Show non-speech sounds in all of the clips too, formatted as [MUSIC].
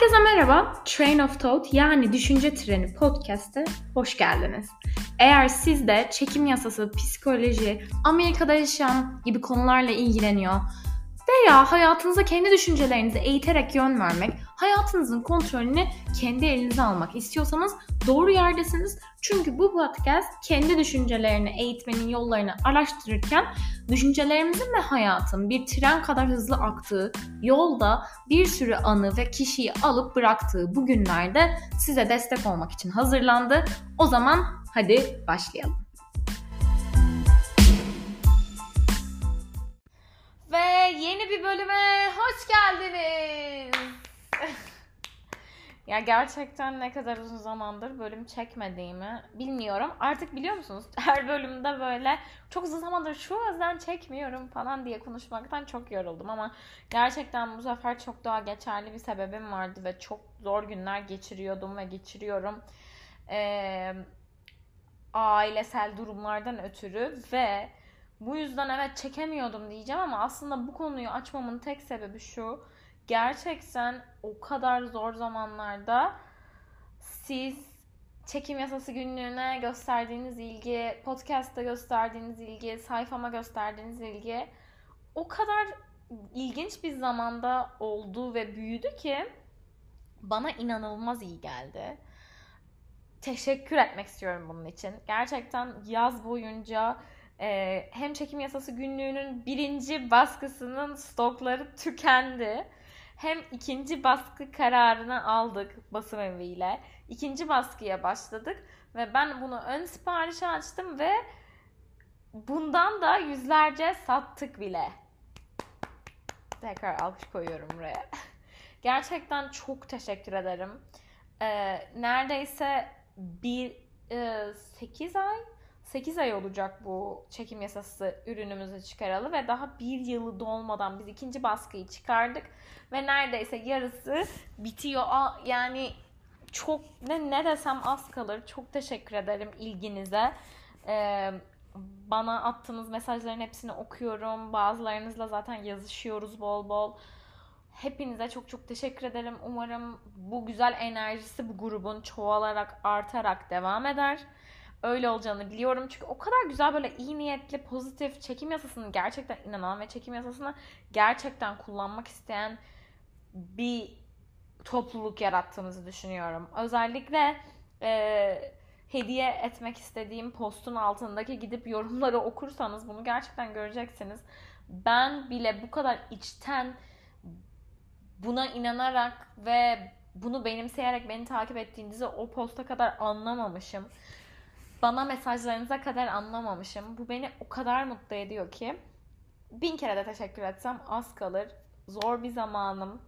Herkese merhaba. Train of Thought yani Düşünce Treni podcast'e hoş geldiniz. Eğer siz de çekim yasası, psikoloji, Amerika'da yaşayan gibi konularla ilgileniyor veya hayatınıza kendi düşüncelerinizi eğiterek yön vermek, hayatınızın kontrolünü kendi elinize almak istiyorsanız doğru yerdesiniz. Çünkü bu podcast kendi düşüncelerini eğitmenin yollarını araştırırken düşüncelerimizin ve hayatın bir tren kadar hızlı aktığı yolda bir sürü anı ve kişiyi alıp bıraktığı bu günlerde size destek olmak için hazırlandı. O zaman hadi başlayalım. Ve yeni bir bölüme hoş geldiniz. [LAUGHS] ya gerçekten ne kadar uzun zamandır bölüm çekmediğimi bilmiyorum. Artık biliyor musunuz? [LAUGHS] Her bölümde böyle çok uzun zamandır şu yüzden çekmiyorum falan diye konuşmaktan çok yoruldum ama gerçekten bu sefer çok daha geçerli bir sebebim vardı ve çok zor günler geçiriyordum ve geçiriyorum. Ee, ailesel durumlardan ötürü ve bu yüzden evet çekemiyordum diyeceğim ama aslında bu konuyu açmamın tek sebebi şu. Gerçekten o kadar zor zamanlarda siz çekim yasası günlüğüne gösterdiğiniz ilgi, podcast'ta gösterdiğiniz ilgi, sayfama gösterdiğiniz ilgi o kadar ilginç bir zamanda oldu ve büyüdü ki bana inanılmaz iyi geldi. Teşekkür etmek istiyorum bunun için. Gerçekten yaz boyunca ee, hem çekim yasası günlüğünün birinci baskısının stokları tükendi. Hem ikinci baskı kararını aldık basım eviyle. İkinci baskıya başladık ve ben bunu ön siparişe açtım ve bundan da yüzlerce sattık bile. Tekrar alkış koyuyorum buraya. [LAUGHS] Gerçekten çok teşekkür ederim. Ee, neredeyse bir e, 8 ay 8 ay olacak bu çekim yasası ürünümüzü çıkaralı ve daha bir yılı dolmadan biz ikinci baskıyı çıkardık ve neredeyse yarısı bitiyor. Yani çok ne, ne desem az kalır. Çok teşekkür ederim ilginize. Ee, bana attığınız mesajların hepsini okuyorum. Bazılarınızla zaten yazışıyoruz bol bol. Hepinize çok çok teşekkür ederim. Umarım bu güzel enerjisi bu grubun çoğalarak, artarak devam eder öyle olacağını biliyorum. Çünkü o kadar güzel böyle iyi niyetli, pozitif, çekim yasasını gerçekten inanan ve çekim yasasını gerçekten kullanmak isteyen bir topluluk yarattığımızı düşünüyorum. Özellikle e, hediye etmek istediğim postun altındaki gidip yorumları okursanız bunu gerçekten göreceksiniz. Ben bile bu kadar içten buna inanarak ve bunu benimseyerek beni takip ettiğinizi o posta kadar anlamamışım bana mesajlarınıza kadar anlamamışım. Bu beni o kadar mutlu ediyor ki bin kere de teşekkür etsem az kalır. Zor bir zamanım.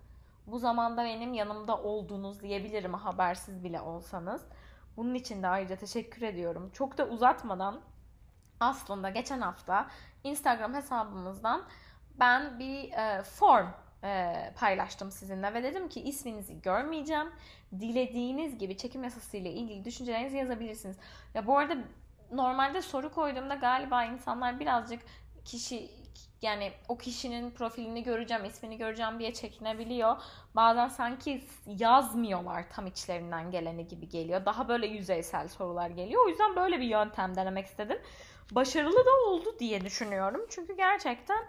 Bu zamanda benim yanımda olduğunuz diyebilirim habersiz bile olsanız. Bunun için de ayrıca teşekkür ediyorum. Çok da uzatmadan aslında geçen hafta Instagram hesabımızdan ben bir e, form e, paylaştım sizinle ve dedim ki isminizi görmeyeceğim. Dilediğiniz gibi çekim yasası ilgili düşüncelerinizi yazabilirsiniz. Ya bu arada normalde soru koyduğumda galiba insanlar birazcık kişi yani o kişinin profilini göreceğim, ismini göreceğim diye çekinebiliyor. Bazen sanki yazmıyorlar tam içlerinden geleni gibi geliyor. Daha böyle yüzeysel sorular geliyor. O yüzden böyle bir yöntem denemek istedim. Başarılı da oldu diye düşünüyorum. Çünkü gerçekten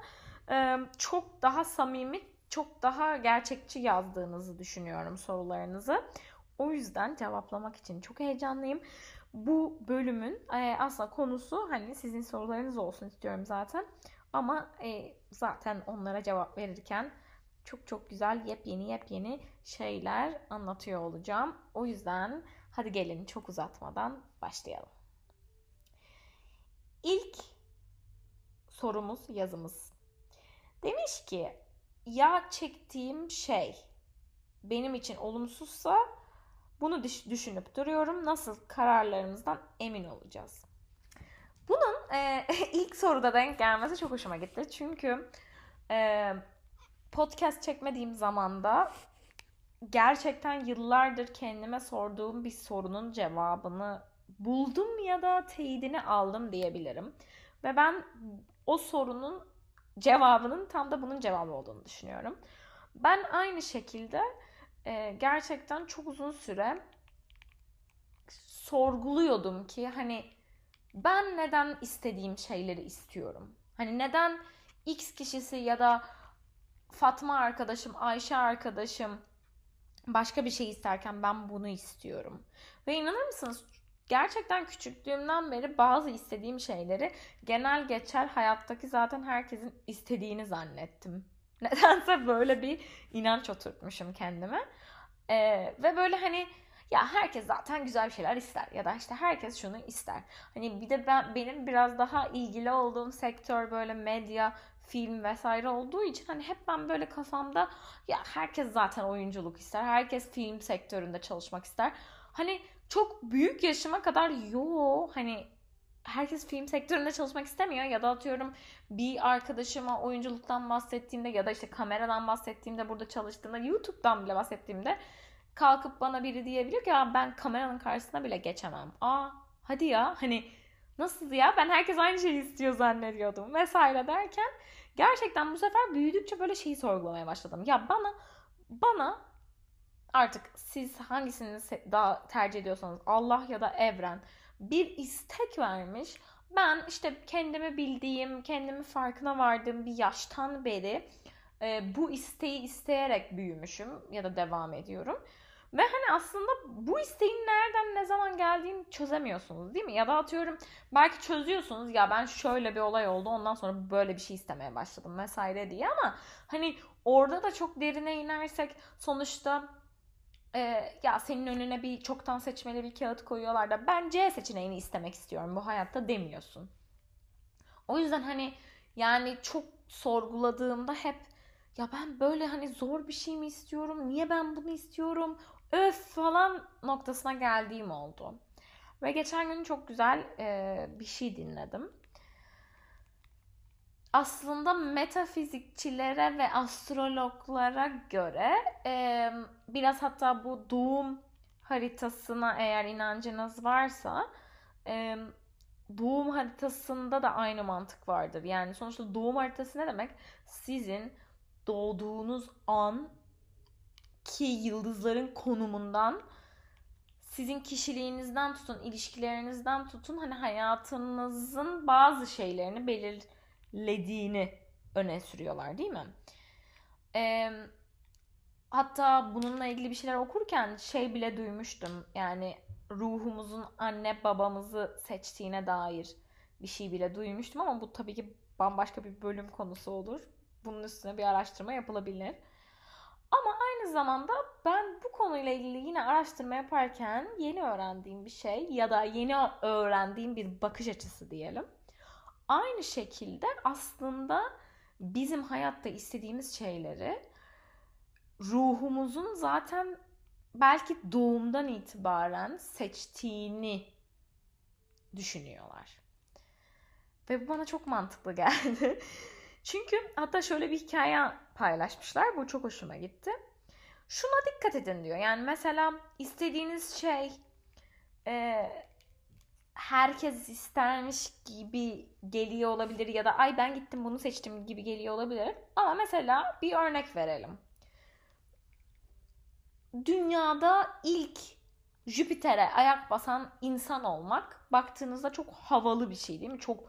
çok daha samimi, çok daha gerçekçi yazdığınızı düşünüyorum sorularınızı. O yüzden cevaplamak için çok heyecanlıyım. Bu bölümün e, aslında konusu hani sizin sorularınız olsun istiyorum zaten. Ama e, zaten onlara cevap verirken çok çok güzel yepyeni yepyeni şeyler anlatıyor olacağım. O yüzden hadi gelin çok uzatmadan başlayalım. İlk sorumuz yazımız. Demiş ki ya çektiğim şey benim için olumsuzsa bunu düşünüp duruyorum. Nasıl kararlarımızdan emin olacağız? Bunun e, [LAUGHS] ilk soruda denk gelmesi çok hoşuma gitti. Çünkü e, podcast çekmediğim zamanda gerçekten yıllardır kendime sorduğum bir sorunun cevabını buldum ya da teyidini aldım diyebilirim. Ve ben o sorunun cevabının tam da bunun cevabı olduğunu düşünüyorum. Ben aynı şekilde e, gerçekten çok uzun süre sorguluyordum ki hani ben neden istediğim şeyleri istiyorum? Hani neden X kişisi ya da Fatma arkadaşım, Ayşe arkadaşım başka bir şey isterken ben bunu istiyorum. Ve inanır mısınız gerçekten küçüklüğümden beri bazı istediğim şeyleri genel geçer hayattaki zaten herkesin istediğini zannettim. [LAUGHS] Nedense böyle bir inanç oturtmuşum kendime. Ee, ve böyle hani ya herkes zaten güzel şeyler ister ya da işte herkes şunu ister. Hani bir de ben benim biraz daha ilgili olduğum sektör böyle medya, film vesaire olduğu için hani hep ben böyle kafamda ya herkes zaten oyunculuk ister. Herkes film sektöründe çalışmak ister. Hani çok büyük yaşıma kadar yo hani herkes film sektöründe çalışmak istemiyor ya da atıyorum bir arkadaşıma oyunculuktan bahsettiğimde ya da işte kameradan bahsettiğimde burada çalıştığımda YouTube'dan bile bahsettiğimde kalkıp bana biri diyebilir ki ya ben kameranın karşısına bile geçemem. Aa hadi ya hani nasıl ya ben herkes aynı şeyi istiyor zannediyordum vesaire derken gerçekten bu sefer büyüdükçe böyle şeyi sorgulamaya başladım. Ya bana bana artık siz hangisini daha tercih ediyorsanız Allah ya da evren bir istek vermiş. Ben işte kendimi bildiğim, kendimi farkına vardığım bir yaştan beri e, bu isteği isteyerek büyümüşüm ya da devam ediyorum. Ve hani aslında bu isteğin nereden ne zaman geldiğini çözemiyorsunuz değil mi? Ya da atıyorum belki çözüyorsunuz ya ben şöyle bir olay oldu ondan sonra böyle bir şey istemeye başladım vesaire diye ama hani orada da çok derine inersek sonuçta e, ya senin önüne bir çoktan seçmeli bir kağıt koyuyorlar da ben C seçeneğini istemek istiyorum bu hayatta demiyorsun. O yüzden hani yani çok sorguladığımda hep ya ben böyle hani zor bir şey mi istiyorum? Niye ben bunu istiyorum? Öf falan noktasına geldiğim oldu. Ve geçen gün çok güzel e, bir şey dinledim. Aslında metafizikçilere ve astrologlara göre e, biraz hatta bu doğum haritasına eğer inancınız varsa e, doğum haritasında da aynı mantık vardır. Yani sonuçta doğum haritası ne demek? Sizin doğduğunuz an ki yıldızların konumundan sizin kişiliğinizden tutun, ilişkilerinizden tutun hani hayatınızın bazı şeylerini belirlediğini öne sürüyorlar değil mi? Ee, hatta bununla ilgili bir şeyler okurken şey bile duymuştum. Yani ruhumuzun anne babamızı seçtiğine dair bir şey bile duymuştum ama bu tabii ki bambaşka bir bölüm konusu olur. Bunun üstüne bir araştırma yapılabilir. Ama aynı zamanda ben bu konuyla ilgili yine araştırma yaparken yeni öğrendiğim bir şey ya da yeni öğrendiğim bir bakış açısı diyelim. Aynı şekilde aslında bizim hayatta istediğimiz şeyleri ruhumuzun zaten belki doğumdan itibaren seçtiğini düşünüyorlar. Ve bu bana çok mantıklı [LAUGHS] geldi. Çünkü hatta şöyle bir hikaye paylaşmışlar. Bu çok hoşuma gitti. Şuna dikkat edin diyor. Yani mesela istediğiniz şey e, herkes istermiş gibi geliyor olabilir ya da ay ben gittim bunu seçtim gibi geliyor olabilir. Ama mesela bir örnek verelim. Dünyada ilk Jüpiter'e ayak basan insan olmak baktığınızda çok havalı bir şey değil mi? Çok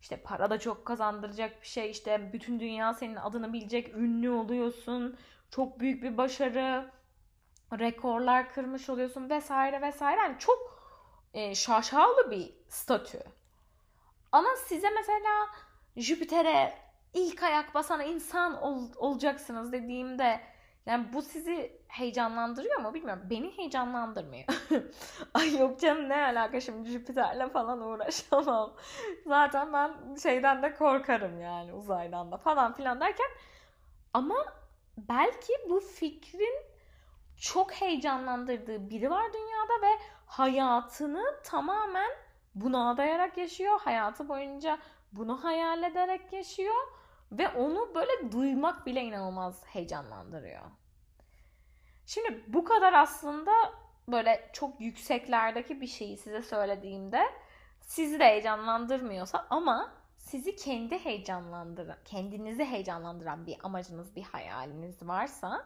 işte para da çok kazandıracak bir şey. İşte bütün dünya senin adını bilecek, ünlü oluyorsun. Çok büyük bir başarı. Rekorlar kırmış oluyorsun vesaire vesaire. Yani çok e, şaşalı bir statü. Ama size mesela Jüpiter'e ilk ayak basan insan ol, olacaksınız dediğimde yani bu sizi heyecanlandırıyor mu bilmiyorum. Beni heyecanlandırmıyor. [LAUGHS] Ay yok canım ne alaka şimdi Jüpiter'le falan uğraşamam. [LAUGHS] Zaten ben şeyden de korkarım yani uzaydan da falan filan derken ama belki bu fikrin çok heyecanlandırdığı biri var dünyada ve hayatını tamamen buna adayarak yaşıyor. Hayatı boyunca bunu hayal ederek yaşıyor ve onu böyle duymak bile inanılmaz heyecanlandırıyor. Şimdi bu kadar aslında böyle çok yükseklerdeki bir şeyi size söylediğimde sizi de heyecanlandırmıyorsa ama sizi kendi heyecanlandıran, kendinizi heyecanlandıran bir amacınız, bir hayaliniz varsa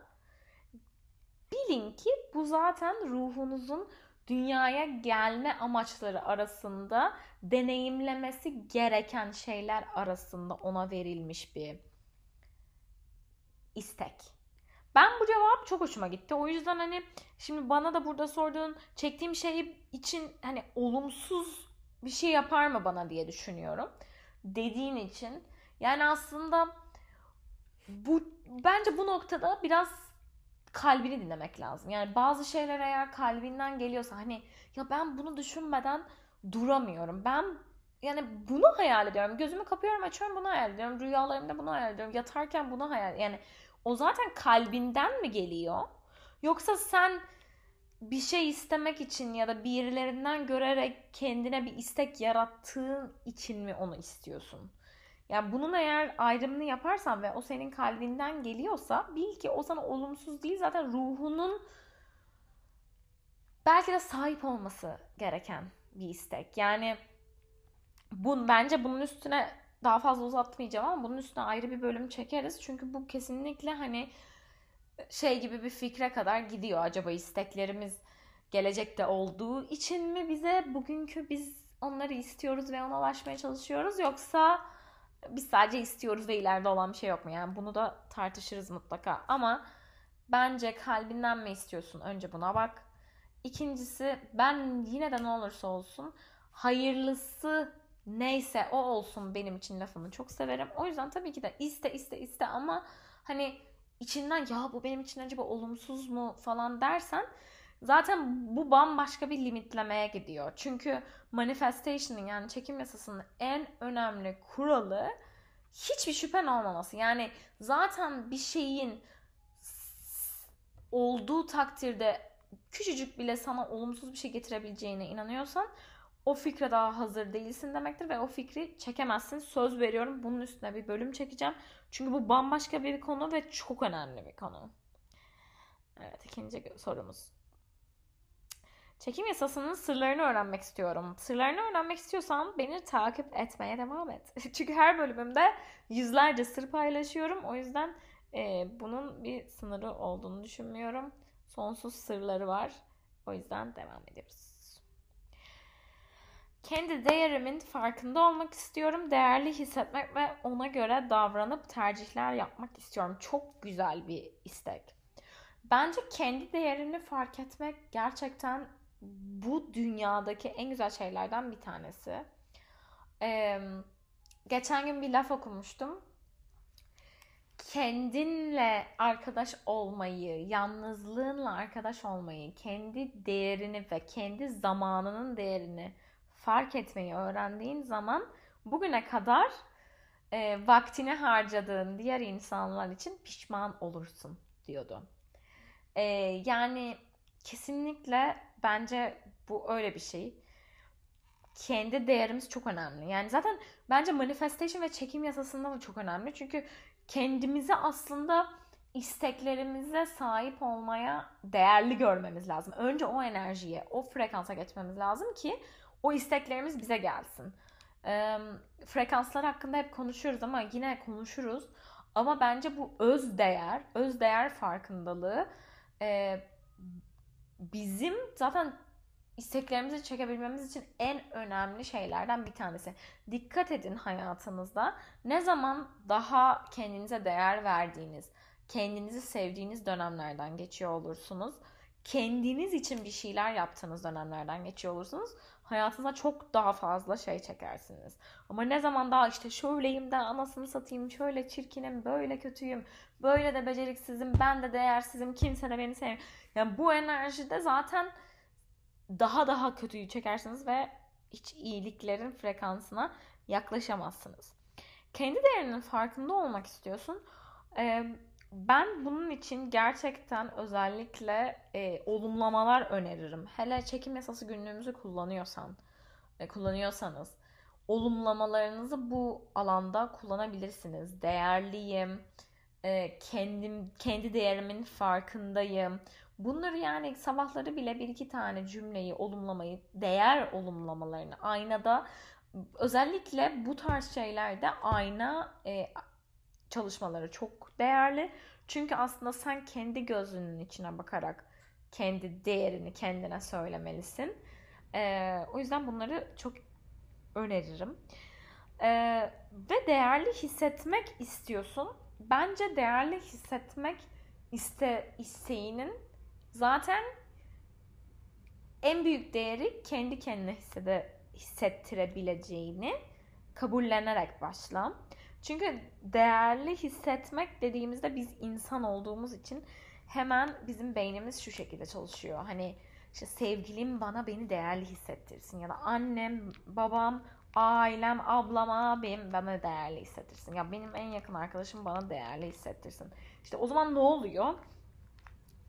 bilin ki bu zaten ruhunuzun dünyaya gelme amaçları arasında deneyimlemesi gereken şeyler arasında ona verilmiş bir istek. Ben bu cevap çok hoşuma gitti. O yüzden hani şimdi bana da burada sorduğun çektiğim şey için hani olumsuz bir şey yapar mı bana diye düşünüyorum. Dediğin için. Yani aslında bu bence bu noktada biraz kalbini dinlemek lazım. Yani bazı şeyler eğer kalbinden geliyorsa hani ya ben bunu düşünmeden duramıyorum. Ben yani bunu hayal ediyorum. Gözümü kapıyorum açıyorum bunu hayal ediyorum. Rüyalarımda bunu hayal ediyorum. Yatarken bunu hayal Yani o zaten kalbinden mi geliyor? Yoksa sen bir şey istemek için ya da birilerinden görerek kendine bir istek yarattığın için mi onu istiyorsun? Yani bunun eğer ayrımını yaparsan ve o senin kalbinden geliyorsa bil ki o sana olumsuz değil zaten ruhunun belki de sahip olması gereken bir istek. Yani bu bence bunun üstüne daha fazla uzatmayacağım ama bunun üstüne ayrı bir bölüm çekeriz. Çünkü bu kesinlikle hani şey gibi bir fikre kadar gidiyor. Acaba isteklerimiz gelecekte olduğu için mi bize bugünkü biz onları istiyoruz ve ona ulaşmaya çalışıyoruz yoksa biz sadece istiyoruz ve ileride olan bir şey yok mu? Yani bunu da tartışırız mutlaka. Ama bence kalbinden mi istiyorsun? Önce buna bak. İkincisi ben yine de ne olursa olsun hayırlısı neyse o olsun benim için lafını çok severim. O yüzden tabii ki de iste iste iste ama hani içinden ya bu benim için acaba olumsuz mu falan dersen zaten bu bambaşka bir limitlemeye gidiyor. Çünkü manifestation'ın yani çekim yasasının en önemli kuralı hiçbir şüphen olmaması. Yani zaten bir şeyin olduğu takdirde küçücük bile sana olumsuz bir şey getirebileceğine inanıyorsan o fikre daha hazır değilsin demektir ve o fikri çekemezsin. Söz veriyorum bunun üstüne bir bölüm çekeceğim. Çünkü bu bambaşka bir konu ve çok önemli bir konu. Evet ikinci sorumuz. Çekim yasasının sırlarını öğrenmek istiyorum. Sırlarını öğrenmek istiyorsan beni takip etmeye devam et. [LAUGHS] Çünkü her bölümümde yüzlerce sır paylaşıyorum. O yüzden e, bunun bir sınırı olduğunu düşünmüyorum. Sonsuz sırları var. O yüzden devam ediyoruz. Kendi değerimin farkında olmak istiyorum. Değerli hissetmek ve ona göre davranıp tercihler yapmak istiyorum. Çok güzel bir istek. Bence kendi değerini fark etmek gerçekten bu dünyadaki en güzel şeylerden bir tanesi. Ee, geçen gün bir laf okumuştum. Kendinle arkadaş olmayı, yalnızlığınla arkadaş olmayı, kendi değerini ve kendi zamanının değerini fark etmeyi öğrendiğin zaman bugüne kadar e, vaktini harcadığın diğer insanlar için pişman olursun diyordu. E, yani kesinlikle bence bu öyle bir şey. Kendi değerimiz çok önemli. Yani zaten bence manifestation ve çekim yasasında da çok önemli. Çünkü kendimizi aslında isteklerimize sahip olmaya değerli görmemiz lazım. Önce o enerjiye, o frekansa geçmemiz lazım ki o isteklerimiz bize gelsin. E, frekanslar hakkında hep konuşuyoruz ama yine konuşuruz. Ama bence bu öz değer, öz değer farkındalığı e, bizim zaten isteklerimizi çekebilmemiz için en önemli şeylerden bir tanesi. Dikkat edin hayatınızda ne zaman daha kendinize değer verdiğiniz, kendinizi sevdiğiniz dönemlerden geçiyor olursunuz. Kendiniz için bir şeyler yaptığınız dönemlerden geçiyor olursunuz hayatınıza çok daha fazla şey çekersiniz. Ama ne zaman daha işte şöyleyim de anasını satayım, şöyle çirkinim, böyle kötüyüm, böyle de beceriksizim, ben de değersizim, kimse de beni sevmiyor. Yani bu enerjide zaten daha daha kötüyü çekersiniz ve hiç iyiliklerin frekansına yaklaşamazsınız. Kendi değerinin farkında olmak istiyorsun. Ee, ben bunun için gerçekten özellikle e, olumlamalar öneririm. Hele çekim yasası günlüğümüzü kullanıyorsan, e, kullanıyorsanız olumlamalarınızı bu alanda kullanabilirsiniz. Değerliyim, e, kendim kendi değerimin farkındayım. Bunları yani sabahları bile bir iki tane cümleyi olumlamayı, değer olumlamalarını aynada özellikle bu tarz şeylerde ayna e, çalışmaları çok değerli. Çünkü aslında sen kendi gözünün içine bakarak kendi değerini kendine söylemelisin. Ee, o yüzden bunları çok öneririm. Ee, ve değerli hissetmek istiyorsun. Bence değerli hissetmek iste isteğinin zaten en büyük değeri kendi kendine hissede, hissettirebileceğini kabullenerek başla. Çünkü değerli hissetmek dediğimizde biz insan olduğumuz için hemen bizim beynimiz şu şekilde çalışıyor. Hani işte sevgilim bana beni değerli hissettirsin ya da annem, babam, ailem, ablam, abim bana değerli hissettirsin. Ya benim en yakın arkadaşım bana değerli hissettirsin. İşte o zaman ne oluyor?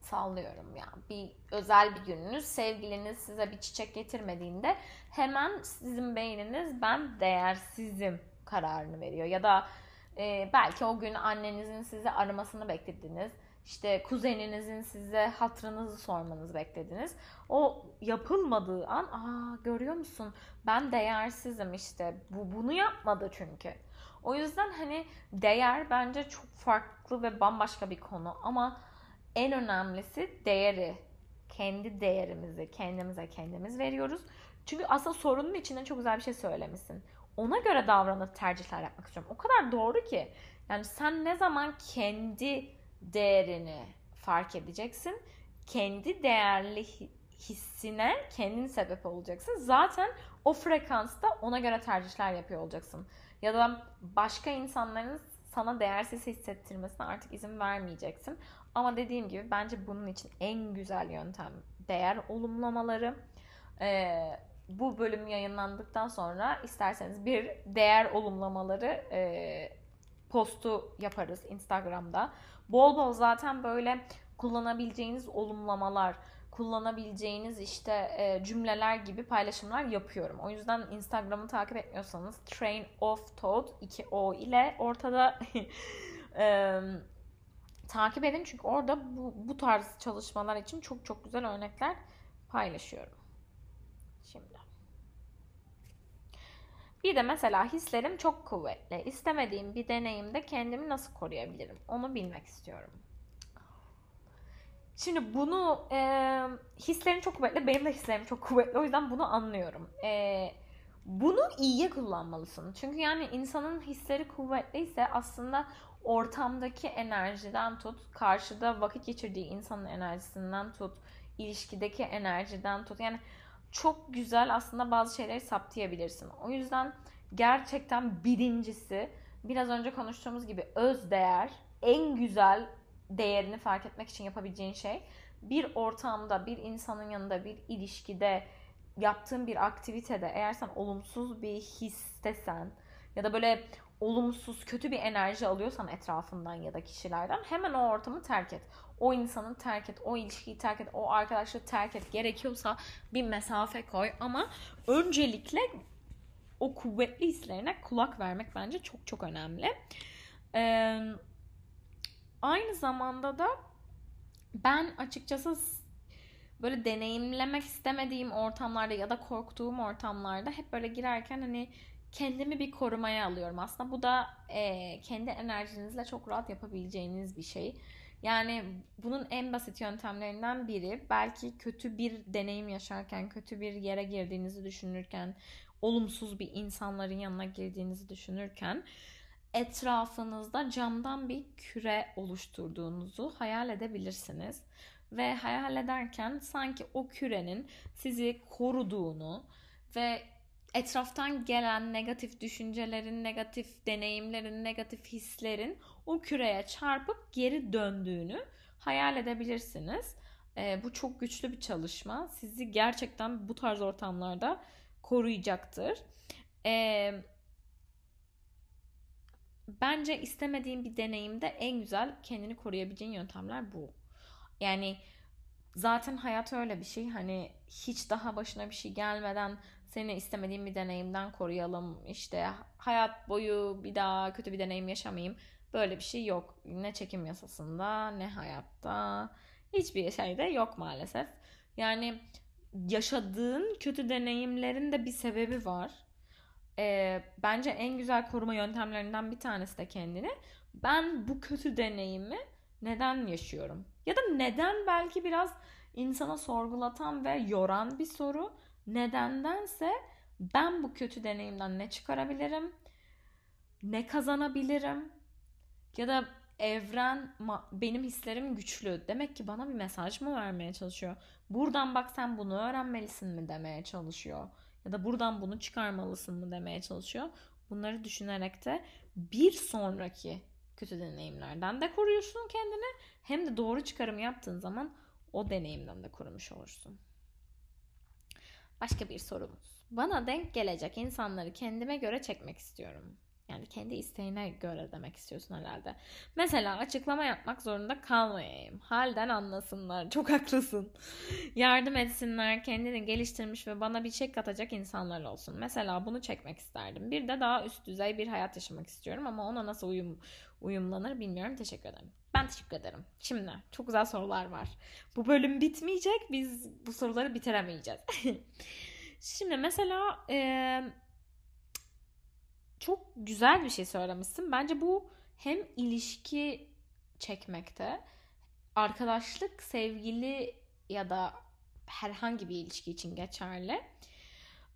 Sallıyorum ya. Bir özel bir gününüz sevgiliniz size bir çiçek getirmediğinde hemen sizin beyniniz ben değersizim kararını veriyor. Ya da e, belki o gün annenizin sizi aramasını beklediniz. İşte kuzeninizin size hatırınızı sormanızı beklediniz. O yapılmadığı an aa görüyor musun ben değersizim işte. Bu bunu yapmadı çünkü. O yüzden hani değer bence çok farklı ve bambaşka bir konu ama en önemlisi değeri. Kendi değerimizi kendimize kendimiz veriyoruz. Çünkü aslında sorunun içinde çok güzel bir şey söylemişsin. Ona göre davranıp tercihler yapmak istiyorum. O kadar doğru ki. Yani sen ne zaman kendi değerini fark edeceksin. Kendi değerli hissine kendin sebep olacaksın. Zaten o frekansta ona göre tercihler yapıyor olacaksın. Ya da başka insanların sana değersiz hissettirmesine artık izin vermeyeceksin. Ama dediğim gibi bence bunun için en güzel yöntem değer olumlamaları. Ee, bu bölüm yayınlandıktan sonra isterseniz bir değer olumlamaları e, postu yaparız Instagram'da. Bol bol zaten böyle kullanabileceğiniz olumlamalar, kullanabileceğiniz işte e, cümleler gibi paylaşımlar yapıyorum. O yüzden Instagram'ı takip etmiyorsanız Train of Thought 2 O ile ortada [LAUGHS] e, takip edin çünkü orada bu, bu tarz çalışmalar için çok çok güzel örnekler paylaşıyorum. Şimdi. Bir de mesela hislerim çok kuvvetli. İstemediğim bir deneyimde kendimi nasıl koruyabilirim? Onu bilmek istiyorum. Şimdi bunu e, hislerin çok kuvvetli. Benim de hislerim çok kuvvetli. O yüzden bunu anlıyorum. E, bunu iyiye kullanmalısın. Çünkü yani insanın hisleri kuvvetliyse aslında ortamdaki enerjiden tut, karşıda vakit geçirdiği insanın enerjisinden tut, ilişkideki enerjiden tut. Yani çok güzel aslında bazı şeyleri saptayabilirsin. O yüzden gerçekten birincisi biraz önce konuştuğumuz gibi öz değer en güzel değerini fark etmek için yapabileceğin şey bir ortamda, bir insanın yanında, bir ilişkide yaptığın bir aktivitede eğer sen olumsuz bir histesen ya da böyle olumsuz, kötü bir enerji alıyorsan etrafından ya da kişilerden hemen o ortamı terk et. O insanı terk et, o ilişkiyi terk et, o arkadaşlığı terk et. Gerekiyorsa bir mesafe koy ama öncelikle o kuvvetli hislerine kulak vermek bence çok çok önemli. Ee, aynı zamanda da ben açıkçası böyle deneyimlemek istemediğim ortamlarda ya da korktuğum ortamlarda hep böyle girerken hani kendimi bir korumaya alıyorum. Aslında bu da e, kendi enerjinizle çok rahat yapabileceğiniz bir şey. Yani bunun en basit yöntemlerinden biri belki kötü bir deneyim yaşarken, kötü bir yere girdiğinizi düşünürken, olumsuz bir insanların yanına girdiğinizi düşünürken etrafınızda camdan bir küre oluşturduğunuzu hayal edebilirsiniz. Ve hayal ederken sanki o kürenin sizi koruduğunu ve etraftan gelen negatif düşüncelerin, negatif deneyimlerin, negatif hislerin o küreye çarpıp geri döndüğünü hayal edebilirsiniz. E, bu çok güçlü bir çalışma. Sizi gerçekten bu tarz ortamlarda koruyacaktır. E, bence istemediğim bir deneyimde en güzel kendini koruyabileceğin yöntemler bu. Yani zaten hayat öyle bir şey. Hani hiç daha başına bir şey gelmeden seni istemediğim bir deneyimden koruyalım. İşte hayat boyu bir daha kötü bir deneyim yaşamayayım. Böyle bir şey yok. Ne çekim yasasında ne hayatta. Hiçbir şeyde yok maalesef. Yani yaşadığın kötü deneyimlerin de bir sebebi var. Ee, bence en güzel koruma yöntemlerinden bir tanesi de kendini. Ben bu kötü deneyimi Neden yaşıyorum? Ya da neden belki biraz insana sorgulatan ve yoran bir soru. Nedendense ben bu kötü deneyimden ne çıkarabilirim? Ne kazanabilirim? Ya da evren benim hislerim güçlü. Demek ki bana bir mesaj mı vermeye çalışıyor? Buradan bak sen bunu öğrenmelisin mi demeye çalışıyor. Ya da buradan bunu çıkarmalısın mı demeye çalışıyor. Bunları düşünerek de bir sonraki kötü deneyimlerden de koruyorsun kendini. Hem de doğru çıkarım yaptığın zaman o deneyimden de korumuş olursun. Başka bir sorumuz. Bana denk gelecek insanları kendime göre çekmek istiyorum. Yani kendi isteğine göre demek istiyorsun herhalde. Mesela açıklama yapmak zorunda kalmayayım. Halden anlasınlar. [LAUGHS] Çok haklısın. Yardım etsinler. Kendini geliştirmiş ve bana bir şey katacak insanlar olsun. Mesela bunu çekmek isterdim. Bir de daha üst düzey bir hayat yaşamak istiyorum ama ona nasıl uyum uyumlanır bilmiyorum. Teşekkür ederim. Ben teşekkür ederim. Şimdi çok güzel sorular var. Bu bölüm bitmeyecek. Biz bu soruları bitiremeyeceğiz. [LAUGHS] Şimdi mesela eee çok güzel bir şey söylemişsin. Bence bu hem ilişki çekmekte, arkadaşlık, sevgili ya da herhangi bir ilişki için geçerli.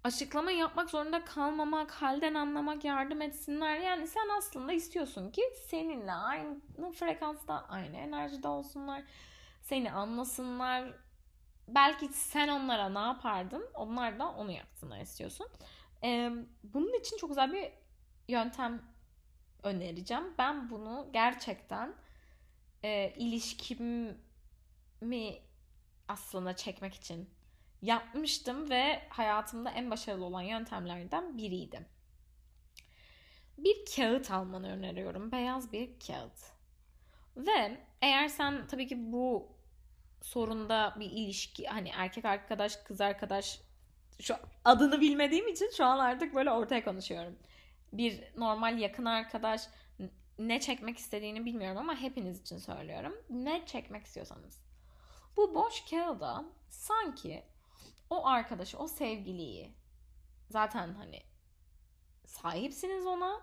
Açıklama yapmak zorunda kalmamak, halden anlamak, yardım etsinler. Yani sen aslında istiyorsun ki seninle aynı frekansta, aynı enerjide olsunlar. Seni anlasınlar. Belki sen onlara ne yapardın? Onlar da onu yapsınlar istiyorsun. Ee, bunun için çok güzel bir yöntem önereceğim. Ben bunu gerçekten e, ilişkimi aslında çekmek için yapmıştım ve hayatımda en başarılı olan yöntemlerden biriydi. Bir kağıt almanı öneriyorum. Beyaz bir kağıt. Ve eğer sen tabii ki bu sorunda bir ilişki hani erkek arkadaş kız arkadaş şu adını bilmediğim için şu an artık böyle ortaya konuşuyorum bir normal yakın arkadaş ne çekmek istediğini bilmiyorum ama hepiniz için söylüyorum. Ne çekmek istiyorsanız. Bu boş kağıda sanki o arkadaşı, o sevgiliyi zaten hani sahipsiniz ona.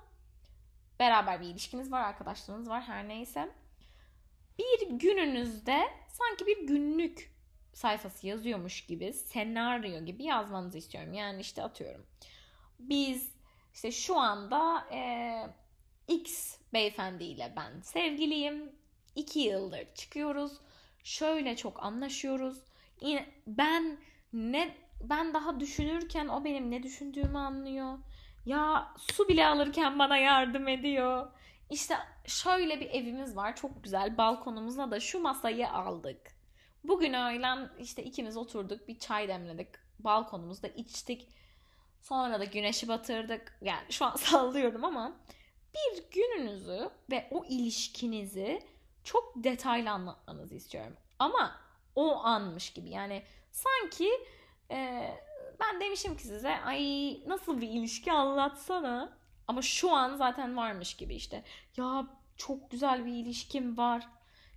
Beraber bir ilişkiniz var, arkadaşlığınız var her neyse. Bir gününüzde sanki bir günlük sayfası yazıyormuş gibi, senaryo gibi yazmanızı istiyorum. Yani işte atıyorum. Biz işte şu anda e, X beyefendiyle ben sevgiliyim. iki yıldır çıkıyoruz. Şöyle çok anlaşıyoruz. Yine ben ne ben daha düşünürken o benim ne düşündüğümü anlıyor. Ya su bile alırken bana yardım ediyor. İşte şöyle bir evimiz var. Çok güzel. Balkonumuzda da şu masayı aldık. Bugün öğlen işte ikimiz oturduk. Bir çay demledik. Balkonumuzda içtik. Sonra da güneşi batırdık. Yani şu an [LAUGHS] sallıyorum ama bir gününüzü ve o ilişkinizi çok detaylı anlatmanızı istiyorum. Ama o anmış gibi yani sanki e, ben demişim ki size ay nasıl bir ilişki anlatsana ama şu an zaten varmış gibi işte ya çok güzel bir ilişkim var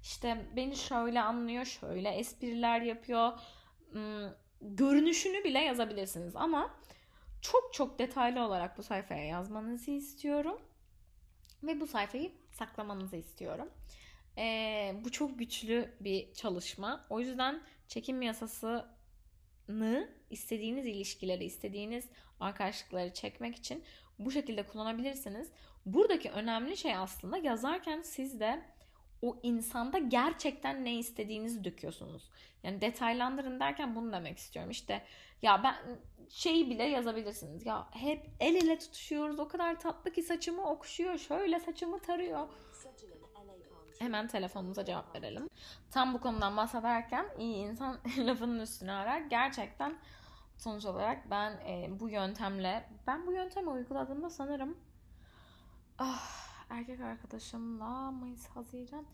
işte beni şöyle anlıyor şöyle espriler yapıyor hmm, görünüşünü bile yazabilirsiniz ama çok çok detaylı olarak bu sayfaya yazmanızı istiyorum. Ve bu sayfayı saklamanızı istiyorum. Ee, bu çok güçlü bir çalışma. O yüzden çekim yasasını istediğiniz ilişkileri, istediğiniz arkadaşlıkları çekmek için bu şekilde kullanabilirsiniz. Buradaki önemli şey aslında yazarken siz de o insanda gerçekten ne istediğinizi döküyorsunuz. Yani detaylandırın derken bunu demek istiyorum. İşte ya ben şeyi bile yazabilirsiniz. Ya hep el ele tutuşuyoruz. O kadar tatlı ki saçımı okşuyor. Şöyle saçımı tarıyor. Hemen telefonumuza cevap verelim. Tam bu konudan bahsederken iyi insan [LAUGHS] lafının üstüne arar. Gerçekten sonuç olarak ben e, bu yöntemle ben bu yöntemi uyguladığımda sanırım ah, erkek arkadaşımla Mayıs Haziran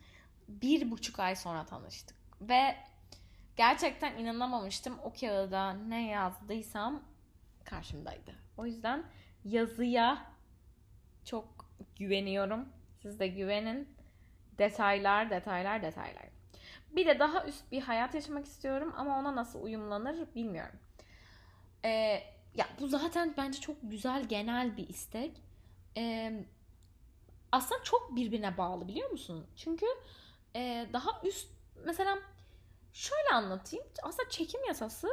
bir buçuk ay sonra tanıştık. Ve gerçekten inanamamıştım. O kağıda ne yazdıysam karşımdaydı. O yüzden yazıya çok güveniyorum. Siz de güvenin. Detaylar, detaylar, detaylar. Bir de daha üst bir hayat yaşamak istiyorum ama ona nasıl uyumlanır bilmiyorum. Ee, ya bu zaten bence çok güzel genel bir istek. Ee, aslında çok birbirine bağlı biliyor musun? Çünkü e, daha üst mesela şöyle anlatayım. Aslında çekim yasası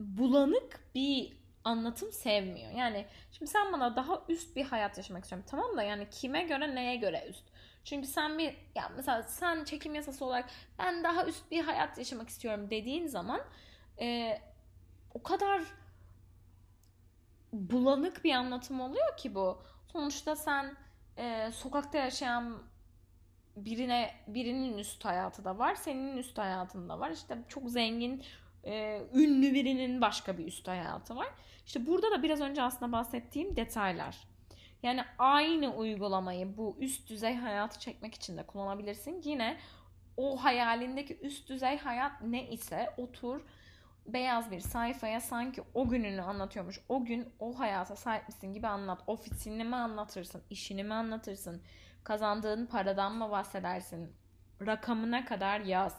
bulanık bir anlatım sevmiyor. Yani şimdi sen bana daha üst bir hayat yaşamak istiyorum. Tamam da yani kime göre neye göre üst? Çünkü sen bir ya mesela sen çekim yasası olarak ben daha üst bir hayat yaşamak istiyorum dediğin zaman e, o kadar bulanık bir anlatım oluyor ki bu. Sonuçta sen e, sokakta yaşayan birine birinin üst hayatı da var, senin üst hayatın da var. İşte çok zengin, e, ünlü birinin başka bir üst hayatı var. İşte burada da biraz önce aslında bahsettiğim detaylar. Yani aynı uygulamayı bu üst düzey hayatı çekmek için de kullanabilirsin. Yine o hayalindeki üst düzey hayat ne ise otur beyaz bir sayfaya sanki o gününü anlatıyormuş. O gün o hayata sahip misin gibi anlat. Ofisini mi anlatırsın, işini mi anlatırsın, kazandığın paradan mı bahsedersin, rakamına kadar yaz.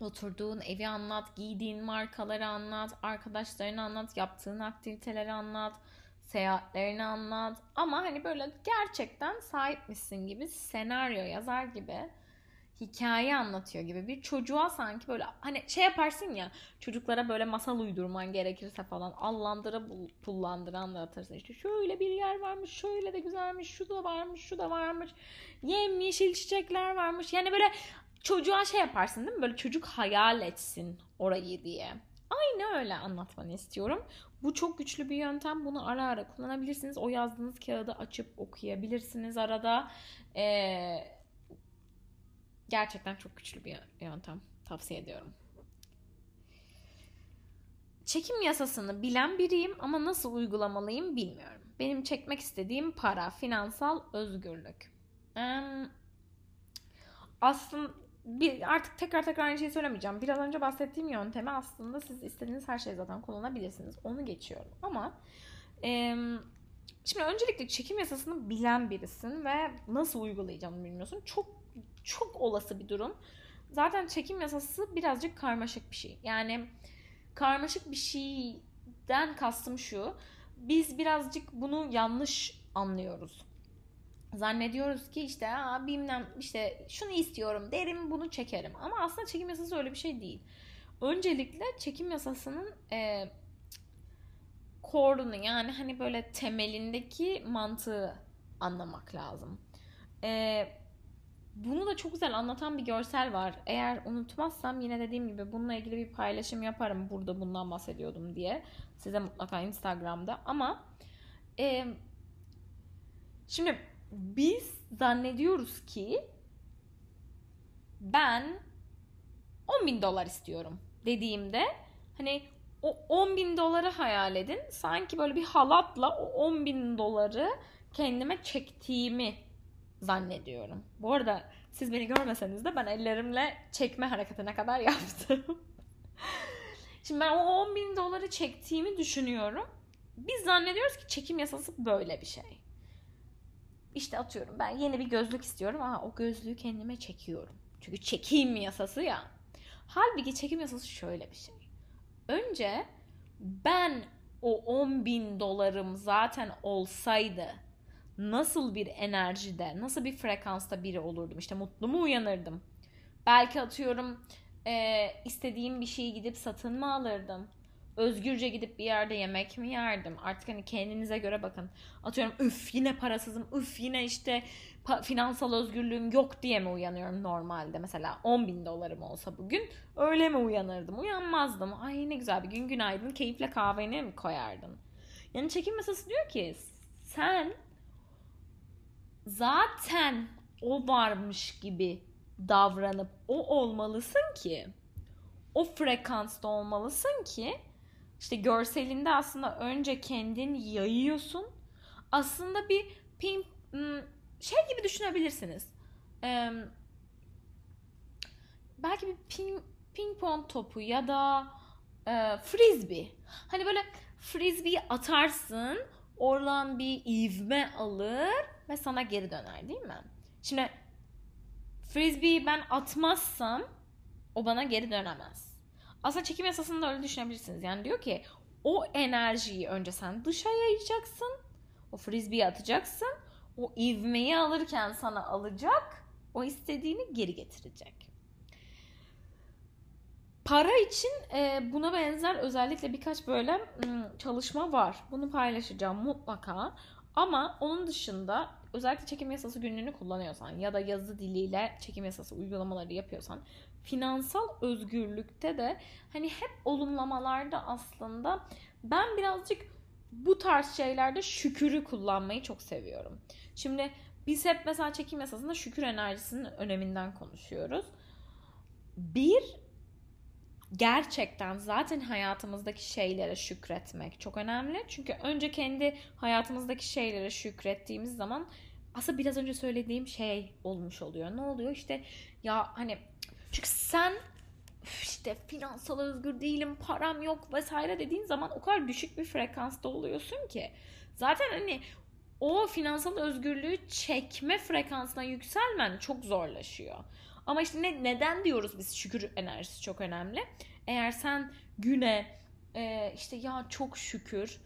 Oturduğun evi anlat, giydiğin markaları anlat, arkadaşlarını anlat, yaptığın aktiviteleri anlat, seyahatlerini anlat. Ama hani böyle gerçekten sahipmişsin gibi senaryo yazar gibi hikaye anlatıyor gibi. Bir çocuğa sanki böyle hani şey yaparsın ya çocuklara böyle masal uydurman gerekirse falan allandıra pullandıra anlatırsın işte şöyle bir yer varmış şöyle de güzelmiş şu da varmış şu da varmış yemyeşil çiçekler varmış. Yani böyle çocuğa şey yaparsın değil mi? Böyle çocuk hayal etsin orayı diye aynı öyle anlatmanı istiyorum bu çok güçlü bir yöntem bunu ara ara kullanabilirsiniz o yazdığınız kağıdı açıp okuyabilirsiniz arada eee Gerçekten çok güçlü bir yöntem. Tavsiye ediyorum. Çekim yasasını bilen biriyim ama nasıl uygulamalıyım bilmiyorum. Benim çekmek istediğim para, finansal özgürlük. Ee, aslında bir, artık tekrar tekrar aynı şeyi söylemeyeceğim. Biraz önce bahsettiğim yöntemi aslında siz istediğiniz her şeyi zaten kullanabilirsiniz. Onu geçiyorum. Ama e, şimdi öncelikle çekim yasasını bilen birisin ve nasıl uygulayacağını bilmiyorsun. Çok çok olası bir durum. Zaten çekim yasası birazcık karmaşık bir şey. Yani karmaşık bir şeyden kastım şu. Biz birazcık bunu yanlış anlıyoruz. Zannediyoruz ki işte Aa, bilmem işte şunu istiyorum derim bunu çekerim. Ama aslında çekim yasası öyle bir şey değil. Öncelikle çekim yasasının e, core'unu yani hani böyle temelindeki mantığı anlamak lazım. E, bunu da çok güzel anlatan bir görsel var. Eğer unutmazsam yine dediğim gibi bununla ilgili bir paylaşım yaparım. Burada bundan bahsediyordum diye. Size mutlaka Instagram'da. Ama e, şimdi biz zannediyoruz ki ben 10 bin dolar istiyorum dediğimde hani o 10 bin doları hayal edin. Sanki böyle bir halatla o 10 bin doları kendime çektiğimi zannediyorum. Bu arada siz beni görmeseniz de ben ellerimle çekme hareketine kadar [LAUGHS] yaptım. Şimdi ben o 10 bin doları çektiğimi düşünüyorum. Biz zannediyoruz ki çekim yasası böyle bir şey. İşte atıyorum ben yeni bir gözlük istiyorum. Aa o gözlüğü kendime çekiyorum. Çünkü çekim yasası ya. Halbuki çekim yasası şöyle bir şey. Önce ben o 10 bin dolarım zaten olsaydı nasıl bir enerjide, nasıl bir frekansta biri olurdum? İşte mutlu mu uyanırdım? Belki atıyorum e, istediğim bir şeyi gidip satın mı alırdım? Özgürce gidip bir yerde yemek mi yerdim? Artık hani kendinize göre bakın. Atıyorum üf yine parasızım, üf yine işte finansal özgürlüğüm yok diye mi uyanıyorum normalde? Mesela 10 bin dolarım olsa bugün öyle mi uyanırdım? Uyanmazdım. Ay ne güzel bir gün günaydın keyifle kahveni mi koyardın? Yani çekim masası diyor ki sen zaten o varmış gibi davranıp o olmalısın ki o frekansta olmalısın ki işte görselinde aslında önce kendin yayıyorsun. Aslında bir ping hmm, şey gibi düşünebilirsiniz. Ee, belki bir ping, ping pong topu ya da e, frisbee. Hani böyle frisbee atarsın, oradan bir ivme alır ve sana geri döner değil mi? Şimdi frisbee'yi ben atmazsam o bana geri dönemez. Aslında çekim yasasını da öyle düşünebilirsiniz. Yani diyor ki o enerjiyi önce sen dışa yayacaksın. O frisbee'yi atacaksın. O ivmeyi alırken sana alacak. O istediğini geri getirecek. Para için e, buna benzer özellikle birkaç böyle çalışma var. Bunu paylaşacağım mutlaka. Ama onun dışında özellikle çekim yasası günlüğünü kullanıyorsan ya da yazı diliyle çekim yasası uygulamaları yapıyorsan finansal özgürlükte de hani hep olumlamalarda aslında ben birazcık bu tarz şeylerde şükürü kullanmayı çok seviyorum. Şimdi biz hep mesela çekim yasasında şükür enerjisinin öneminden konuşuyoruz. Bir gerçekten zaten hayatımızdaki şeylere şükretmek çok önemli. Çünkü önce kendi hayatımızdaki şeylere şükrettiğimiz zaman aslında biraz önce söylediğim şey olmuş oluyor. Ne oluyor? İşte ya hani çünkü sen işte finansal özgür değilim, param yok vesaire dediğin zaman o kadar düşük bir frekansta oluyorsun ki. Zaten hani o finansal özgürlüğü çekme frekansına yükselmen çok zorlaşıyor. Ama işte ne, neden diyoruz biz şükür enerjisi çok önemli. Eğer sen güne e, işte ya çok şükür